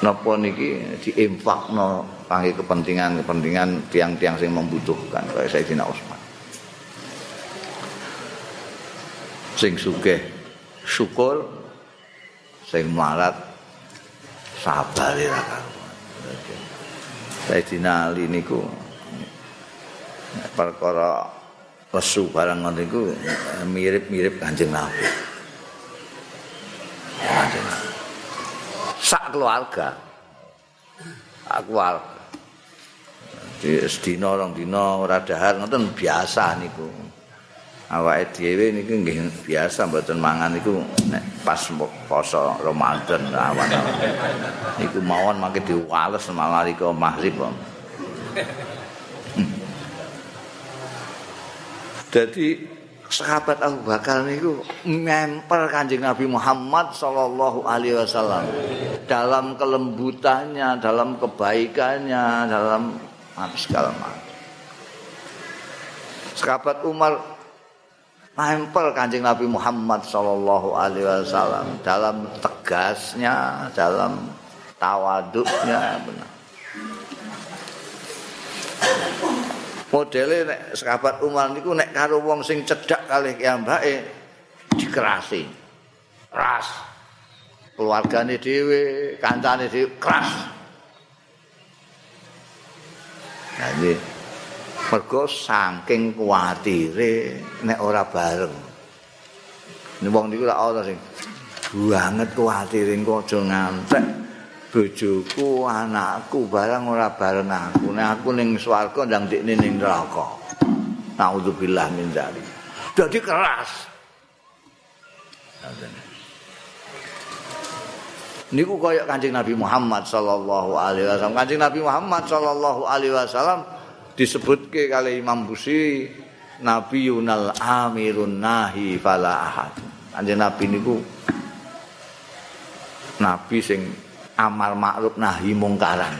Napa niki diinfakno kangge kepentingan-kepentingan tiang-tiang sing membutuhkan kaya Sayyidina Utsman. Sing sugih syukur sing marat sabar ya. Sayyidina Ali niku perkara lesu barang ngono iku mirip-mirip Kanjeng Nabi. Sak keluarga. Sak keluarga. Di sedina rong dina ora dahar ngoten biasa niku. Awake dhewe niku nggih biasa mboten mangan niku nek pas poso Ramadan awan. Niku mawon mangke diwales malarika maghrib. Jadi sahabat Abu Bakar niku nempel Kanjeng Nabi Muhammad sallallahu alaihi wasallam dalam kelembutannya, dalam kebaikannya, dalam apa segala macam. Sahabat Umar nempel Kanjeng Nabi Muhammad sallallahu alaihi wasallam dalam tegasnya, dalam tawaduknya benar. modele nek sahabat Umar niku nek karo wong sing cedhak kalih kiyambake dikerasi. Keras. Keluargane dhewe, kancane dhewe keras. Jadi mergo saking kuwatire nek ora bareng. Wong niku lak ana sing banget kuwatire engko aja ngantek bojoku, anakku barang ora bareng aku. Nek aku ning swarga ndang ndekne ning neraka. Nauzubillah min dzalik. Dadi keras. Niku kaya Kanjeng Nabi Muhammad sallallahu alaihi wasallam. Kanjeng Nabi Muhammad sallallahu alaihi wasallam disebutke kali Imam Busi Nabi Yunal Amirun Nahi fala ahad. Kanjeng Nabi niku Nabi sing amar makruf nahi mungkaran.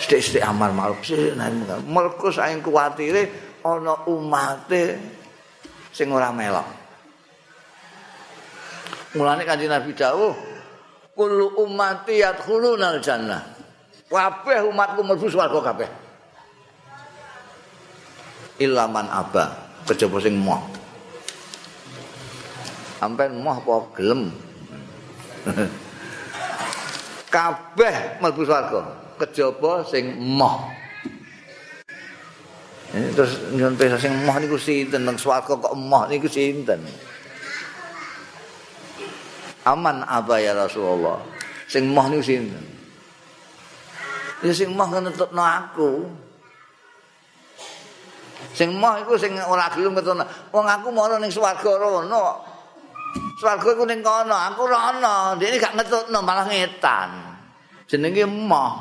Sithik-sithik amar makruf sithik nahi mungkaran. Mergo saking kuwatire ana umate sing ora melok. Mulane Kanjeng Nabi dawuh, "Kullu ummati yadkhuluna jannah." Kabeh umatku mlebu swarga kabeh. Ilaman aba, kejaba sing moh. Ampen moh apa gelem? [LAUGHS] kabeh mlebu swarga kejaba sing moh. Terus nyuwun pirsa sing moh niku sinten? Nang swarga kok moh niku sinten? Aman apa ya Rasulullah. Sing moh niku sinten? Ya sing moh ngetutno aku sing moh iku sing ora gelem ngetutno wong aku mau ning swarga rono Swarga iku ning kono, aku ana. Dene gak ngetutno malah ngetan. Jenenge emoh.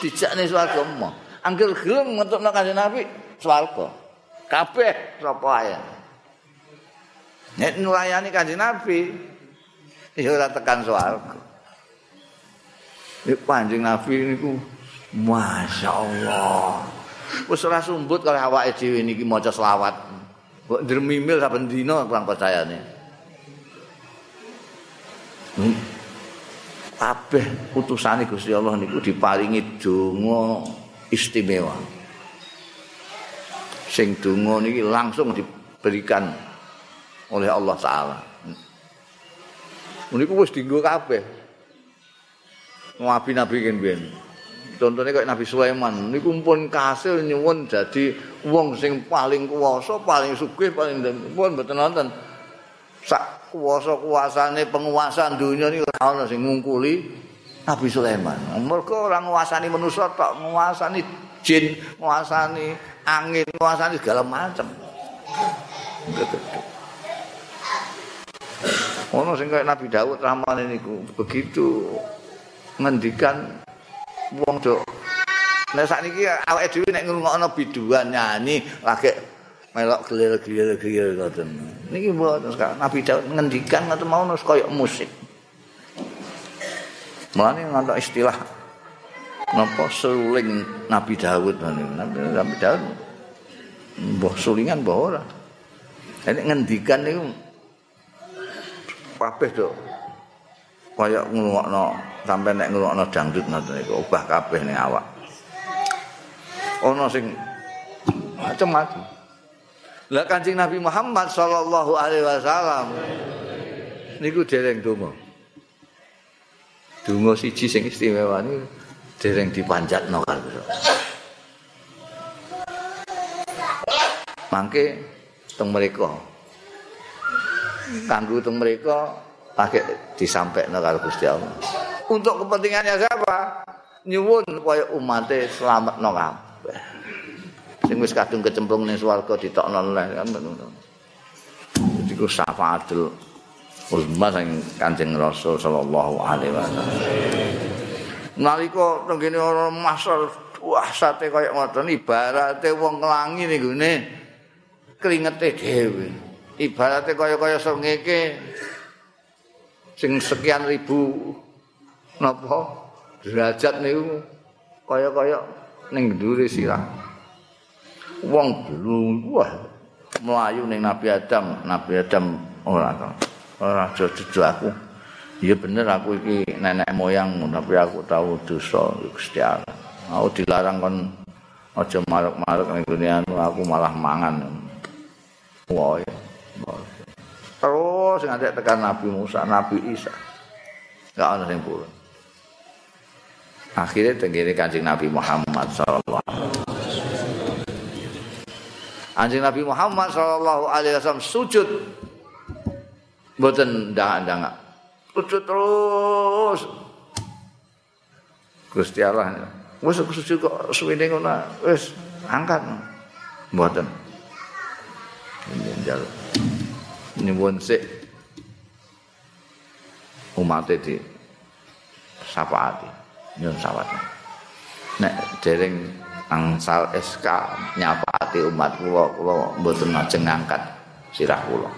Dijakne swarga emoh. Angger gelem ngetutno kanjeng Nabi swarga. Kabeh sapa ae. Nek nulayani kanjeng Nabi ya ora tekan swarga. Nek kanjeng Nabi niku Masya Allah. Wis ora sumbut kalau awake dhewe niki maca selawat. Kok ndremimil saben dina kurang percayane. Hmm. kabeh utusane Gusti Allah niku diparingi donga istimewa. Sing donga niki langsung diberikan oleh Allah taala. Niku wis dienggo kabeh. Nabi-nabi kene Contohnya kayak Nabi Sulaiman, niku pun kasil nyuwun jadi wong sing paling kuwasa, paling sugih, paling pun mboten nonton. Sak kuwasa-kuasane penguasaan dunia ini ora ana sing ngungkuli Nabi Sulaiman. Mergo ora nguasani manusa tok, nguasani jin, nguasani angin, nguasani segala macam. Ono sing kaya Nabi Daud ramane niku begitu ngendikan wong do Nek sakniki awake dhewe nek ngrungokno biduan nyanyi lagi melok gelir-gelir ngoten. Niki mboten Nabi Daud ngendikan ngoten mau nus kaya musik. Mulane ngono istilah napa suling Nabi Daud Nabi, Nabi Daud mbah sulingan mbah ora. Nek ngendikan niku kabeh to. Kaya ngrungokno sampe nek ngrungokno dangdut ngoten niku ubah kabeh ning awak. Ono sing macam-macam. Lah Kanjeng Nabi Muhammad sallallahu alaihi wasallam niku dereng donga. Donga siji sing istimewa niku dereng dipanjatno karo. Mangke teng mriku. Kanggo teng mriku pakai disampaikan karo Gusti Allah. Untuk kepentingannya siapa? Nyuwun supaya umatnya selamat no kabeh. sing wis kadung kecemplung ning swarga ditokno leh kan ngono. Iku syafaatul uzma sing Kanjeng Rasul sallallahu alaihi wasallam. Nalika tenggene ora masal wah sate kaya ngoten ibarate wong nglangi ning gone keringete dhewe. Ibarate kaya-kaya sengeke sing sekian ribu napa? Derajat niku kaya-kaya ning ndure sirah. wong belum wah melayu ning Nabi Adam. Nabi Adam ora ora jojo aku. Iya bener aku iki nenek moyang. Tapi aku tahu dosa Gusti Allah. Aku dilarang kon aja marek-marek ning dunia aku malah mangan. Wah terus nganti tekan Nabi Musa Nabi Isa. Gak ada yang purun akhirnya tenggiri kancing Nabi Muhammad sallallahu Anjing Nabi Muhammad sallallahu alaihi wasallam sujud mboten ndang-ndang. Sujud terus. Gusti Allah. Wes sujud kok suwene ngono. Wes angkat. Mboten. Ini njaluk. Nyuwun sik umat di sapaati. Nyuwun sapaati. Nek dereng angsal SK nyapati umat kula kula mboten ajeng ngangkat sirah kula.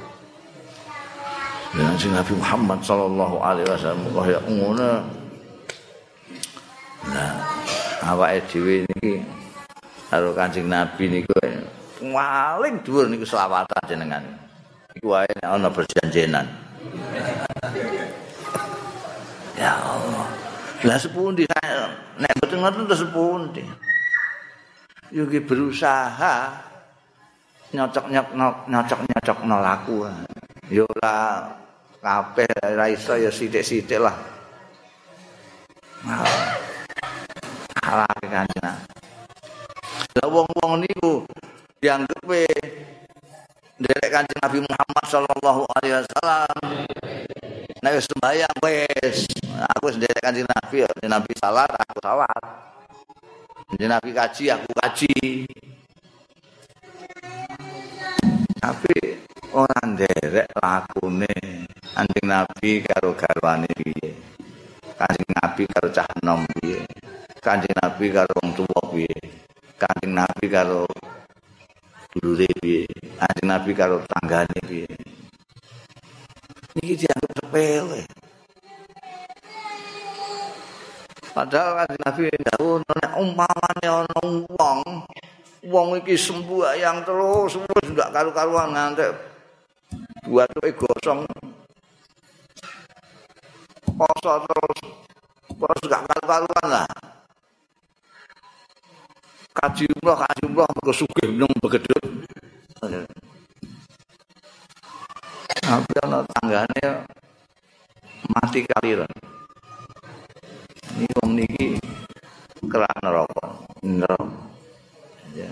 Dengan Nabi Muhammad sallallahu alaihi wasallam kaya ngono. Nah, awake dhewe niki karo Kanjeng Nabi niku paling dhuwur niku selawatan jenengan. Iku wae ana perjanjenan. ya Allah. Lah sepundi? Nek mboten ngoten terus sepundi. yuki berusaha nyocok nyocok nyocok nyocok nolaku yo lah kabeh ra iso ya sithik-sithik lah. Ala kanjeng lah wong-wong niku dianggep derek kanjeng Nabi Muhammad sallallahu alaihi wasallam nek wis sembayang wis aku wis derek kanjeng Nabi Nabi salat aku salat Jadi Nabi kaji, aku kaji. Tapi orang derek lakune anjing Nabi karo garwane piye. Kanjeng Nabi karo cah nom piye. Kanjeng Nabi karo wong tuwa piye. Kanjeng Nabi karo dulure piye. Kanjeng Nabi karo tanggane piye. Iki dianggap sepele. Padahal kan Nabi dawuh nek umpamane ana wong wong iki sembuhyang terus wis ndak karu-karuan ngantek buatuke gosong. Poso terus terus gak karu-karuan lah. Kaji umroh kaji umroh mergo sugih nang begedut tapi ana tanggane mati kaliran. Ini wong niki kerak neraka ya.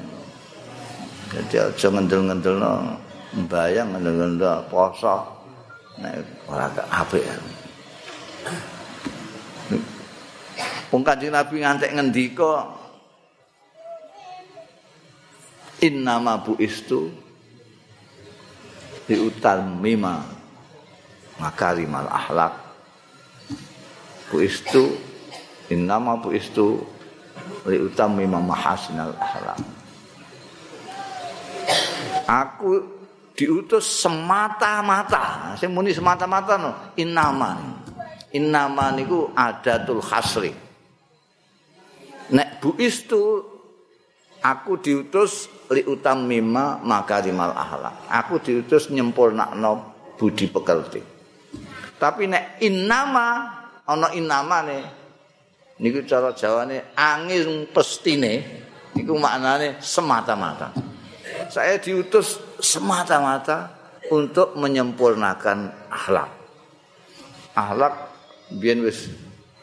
Jadi aja ngendel-ngendel no bayang ngendel-ngendel poso. Nek ora gak apik. Wong Kanjeng Nabi ngantek ngendika Innama bu istu mima makarimal ahlak bu istu innama bu istu li utami mahasinal akhlak Aku diutus semata-mata. Sing muni semata-mata no, innama. Innama niku adatul hasri. Nek buistu aku diutus li utam mima makarimal ahlak. Aku diutus nyempurnakno budi pekerti. Tapi nek innama ana innamane niku cara jawane angin pestine niku maknane semata-mata. Saya diutus semata-mata untuk menyempurnakan akhlak. Akhlak biyen wis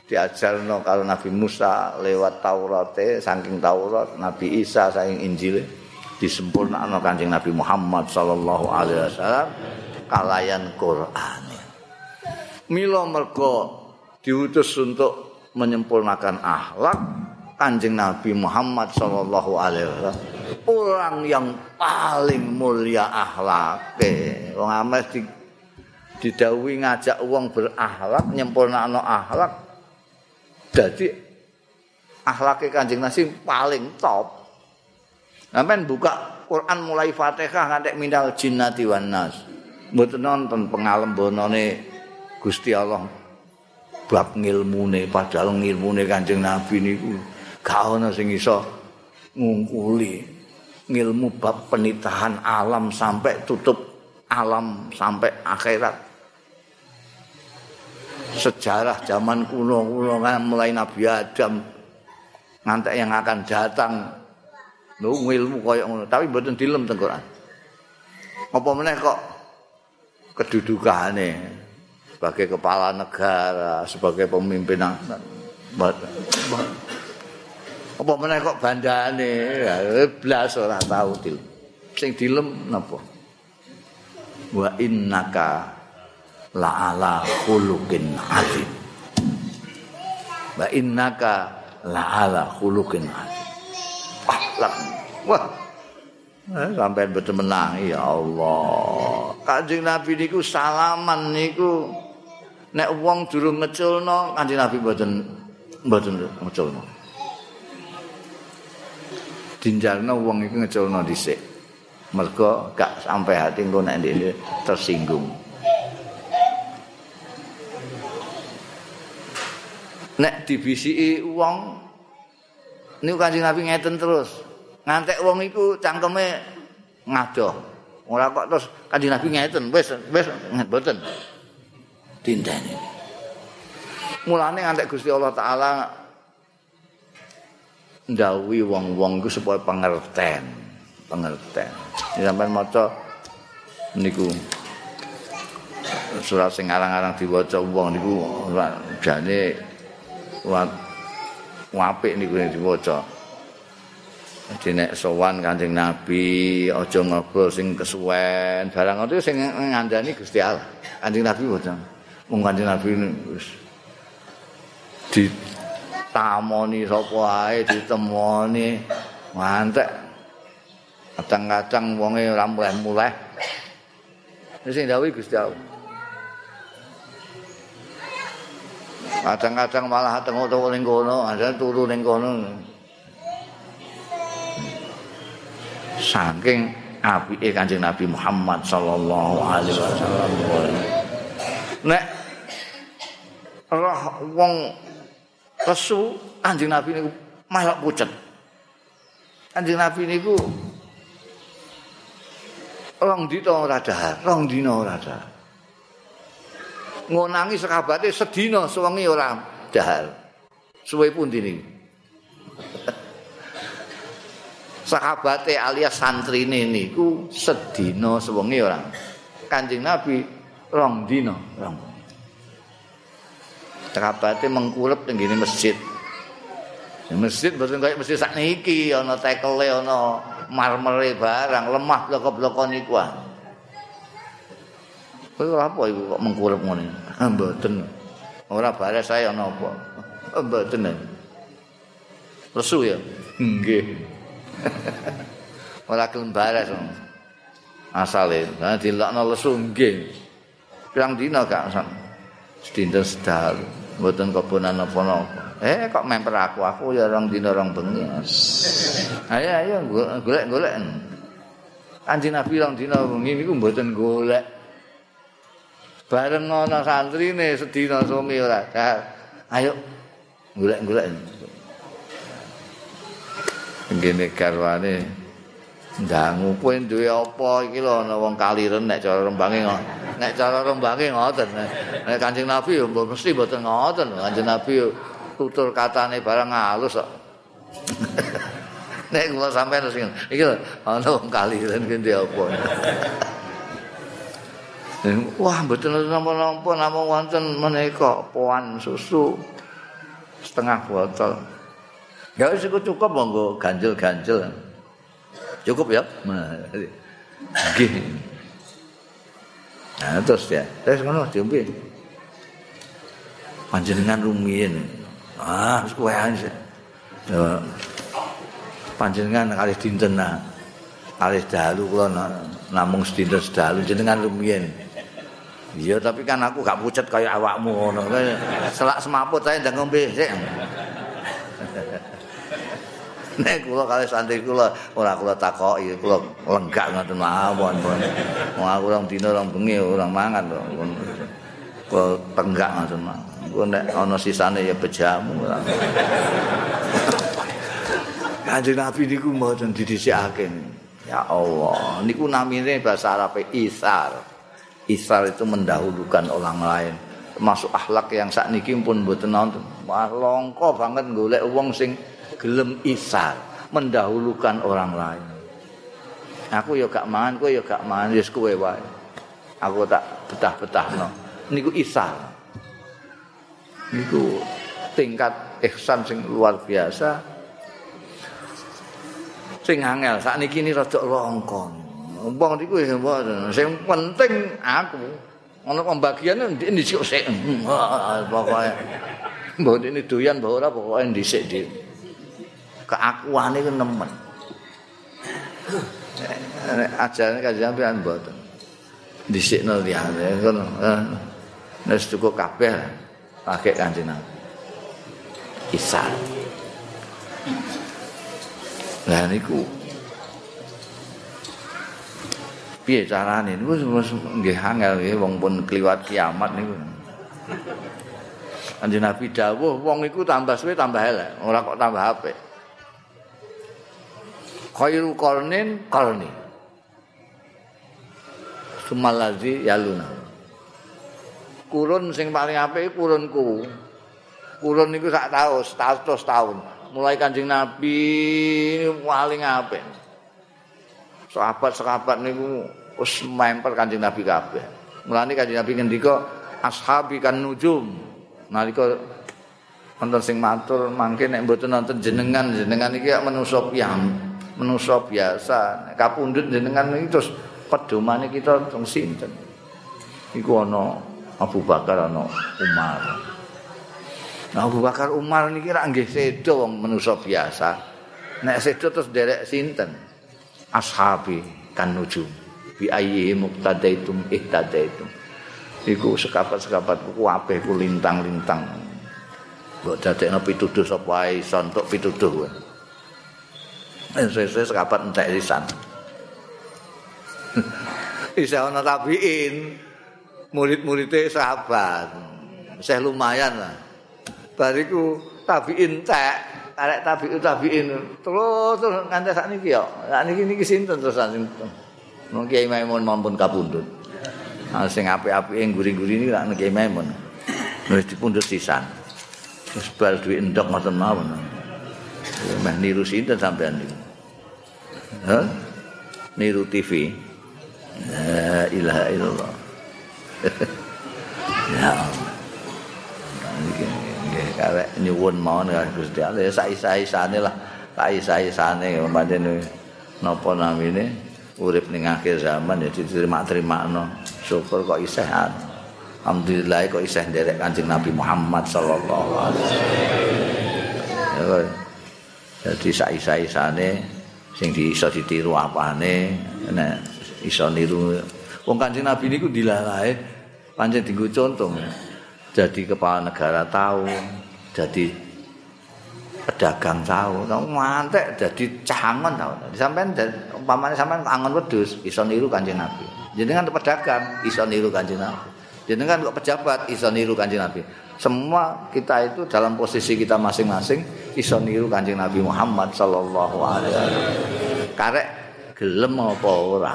diajarno kalau Nabi Musa lewat Taurat saking Taurat Nabi Isa saking Injil disempurnakno Kanjeng Nabi Muhammad sallallahu alaihi wasallam kalayan Quran. Mila mergo diutus untuk menyempurnakan akhlak Kanjeng Nabi Muhammad sallallahu alaihi wasallam orang yang paling mulia akhlake. Wong ames di didhawuhi ngajak wong berakhlak nyempurnakno akhlak Jadi akhlaknya kanjeng nasi paling top. Sampai buka Quran mulai Fatihah ngantek minal jinnati wan nas. Mboten nonton pengalembonane Gusti Allah bab ngilmune padahal ngilmune Kanjeng Nabi niku gak ana sing iso ngungkuli ngilmu bab penitahan alam sampai tutup alam sampai akhirat. Sejarah zaman kuno-kuno mulai Nabi Adam ngantek yang akan datang. Lho ilmu koyo ngono. Tapi mboten dilem teng Quran. Apa meneh kok kedudukane? Sebagai kepala negara sebagai pemimpin apa meneh kok bandane? Blas ora tau dilem. Sing dilem napa? Wa innaka la'ala khuluqin azim. Wa innaka la'ala khuluqin azim. Wah wah. Eh, sampai betul menang. Ya Allah. Kanjeng Nabi niku salaman niku. Nek wong durung ngeculno kanjeng Nabi mboten mboten ngeculno dinjarno wong iku ngeculno dhisik. Mergo gak sampai hati engko nek tersinggung nek dibisiki wong niku Kanjeng Nabi ngeten terus. Ngantek wong iku cangkeme ngadoh. Ora kok terus Kanjeng Nabi ngeten, wis wis mboten. Dinteni. Mulane ngantek Gusti Allah taala ndawuhi wong-wong iku supaya pengerten, pengerten. Sampeyan maca niku surat sing arang-arang diwaca wong niku jane apik niku diwaca. Dadi nek sowan Kanjeng Nabi aja ngobrol sing kesuwen, barang itu sing ngandani Gusti Allah. Kanjeng Nabi mboten. Wong Kanjeng Nabi wis. Ditamoni sapa ae ditemoni. Mantek kadang-kadang wonge ora mulai-mulai sing dawuh Gusti Allah Kadang-kadang malah tengok-tengok ning kono, ada turu ning kono. Saking apike Kanjeng Nabi Muhammad sallallahu alaihi wasallam. Nek roh wong lesu Kanjeng Nabi niku malah pucet. Kanjeng Nabi niku rong dina ora dahar, rong dina ora dahar. Ngonangi sekabate sedina suwengi ora dahar. Suwe pun dini. [LAUGHS] Sahabate alias santrine niku sedina suwengi ora. Kanjeng Nabi rong dina, rong. Sahabate mengkurep teng masjid. masjid mboten kaya masjid sak niki ana tekele ana marmere barang lemah bloko-bloko niku. Kowe apa iku kok mengkurep ngene? Ah, mboten. Ora bare saya ana apa. Ah, mboten. Lesu ya? Nggih. Ora kelem bare Asale, nah dilakno lesu nggih. Pirang dina gak sak dinten sedal. Mboten kebonan apa-apa. Eh kok memper aku, aku ya orang dina orang bengi. Ayo ayo golek-golek. Kanjeng Nabi rong dina wengi niku mboten golek. Bareng ana santrine sedina sumi ora. Ayo golek-golek. Ngene garwane ndangu kowe duwe apa iki lho ana wong kaliren nek cara rembange. Nek cara rembange ngoten. Nek Kanjeng Nabi yo mesti mboten ngoten. Kanjeng Nabi tutur katane barang halus kok. [LAUGHS] Nek kula sampeyan sing iki lho ana wong kaliren kene apa. Wah, mboten napa-napa namung wonten menika poan susu setengah botol. Ya wis cukup monggo ganjel-ganjel. Cukup ya? Nggih. Nah, terus ya. Terus ngono diombe. Panjenengan rumiyin. Ah, kowe ae. panjenengan kali dinten nah. Kali dalu kula namung sedinten sedalu jenengan rumiyin. Iya tapi kan aku gak pucet kayak awakmu ngono. Selak semaput saya ndang ngombe sik. [LAUGHS] Nek kula kali santri kula ora kula takoki kula lenggak ngoten mawon. Wong aku rong dina rong bengi ora mangan kok. Kula tenggak ngoten mawon. Kula nek ana sisane ya bejamu. [COUGHS] Kanjeng Nabi niku mboten didhisikake. Ya Allah, niku namine bahasa Arab isar. Isar itu mendahulukan orang lain. Termasuk akhlak yang saat niki pun mboten nonton. Wah longko banget golek wong sing gelem isar, mendahulukan orang lain. Aku ya gak mangan, kowe ya gak mangan, wis kowe wae. Aku tak betah-betahno. Niku isar. Niku tingkat ihsan sing luar biasa sing angel sakniki ni rada longkon. Wong niku sing penting aku. Ono pembagiane ndek dhisik sik. Pokoke ini doyan mbok ora pokoke dhisik di. Keakuane ku nemen. Ajane kanjeng sampean mboten. Dhisikno liyane ngono. Nek cukup kabeh pakai kanjeng. Isal. Lah niku piye carane niku nggih angel nggih wong pun kliwat kiamat niku. Kanjeng Nabi dawuh wong iku tambah suwe tambah elek, ora kok tambah apik. Khairu qarnin qarni. Sumalazi yaluna. Kurun sing paling apik kurunku. Kurun niku sak taun, setahun tahun. mulai Kanjeng Nabi paling apik. Sahabat-sahabat niku wis mempel Kanjeng Nabi kabeh. Mulane Kanjeng Nabi ngendika ashabi kan nujum. Nalika wonten sing matur mangke nek mboten nonton jenengan jenengan iki manusa piyam, manusa biasa. Kapundhut jenengan iki terus pedomane kita teng sinten? Iku ana Abu Bakar ana Umar. Nah, Abu Bakar Umar niki rak nggih sedo wong manusa biasa. Nek sedo terus derek sinten? Ashabi kan nuju. Bi ayyi muqtadaitum ihtadaitum. Iku sekapat-sekapat ku ku lintang-lintang. Mbok dadekno pituduh sapa ae iso entuk pituduh kowe. Sese sekapat entek lisan. [LAUGHS] Isa ana tabiin murid-muridé sahabat. Saya lumayan lah. bariku tabiin tek arek tabiin tabiin terus terus nganti sak niki yo sak niki niki sinten terus sinten? Mung kiai maimun mampun kapundhut. Sing apik-apike guri-guri niki lak kiai maimun. Wis dipundhut sisan. Terus bal duwe endok ngoten mawon. Meh niru sinten sampean niki Hah? niru TV la ilaha illallah. [LAUGHS] Ya Allah karek nyuwun mawon Gusti Allah. Ya saisa-isane lah. Saisa-isane pancen napa namine urip ning akhir zaman ya diterima-terimakno. Syukur kok isih alhamdulillah kok isih nderek Kanjeng Nabi Muhammad sallallahu alaihi wasallam. Jadi saisa-isane sing iso ditiru apane nek iso niru. Wong Kanjeng Nabi niku dilalae pancen dienggo contoh jadi kepala negara tahu jadi pedagang tahu, tau mantek dadi cangon tau. Sampeyan umpamane sampean angon wedhus iso niru Kanjeng Nabi. Jenengan pedagang iso niru Kanjeng Nabi. Jenengan kok pejabat iso niru Kanjeng Nabi. Semua kita itu dalam posisi kita masing-masing iso niru Kanjeng Nabi Muhammad sallallahu alaihi wasallam. Karek gelem apa ora?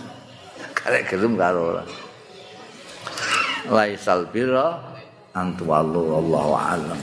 [LAUGHS] Karek gelem karo ora. Laisal birra antu wallahu a'lam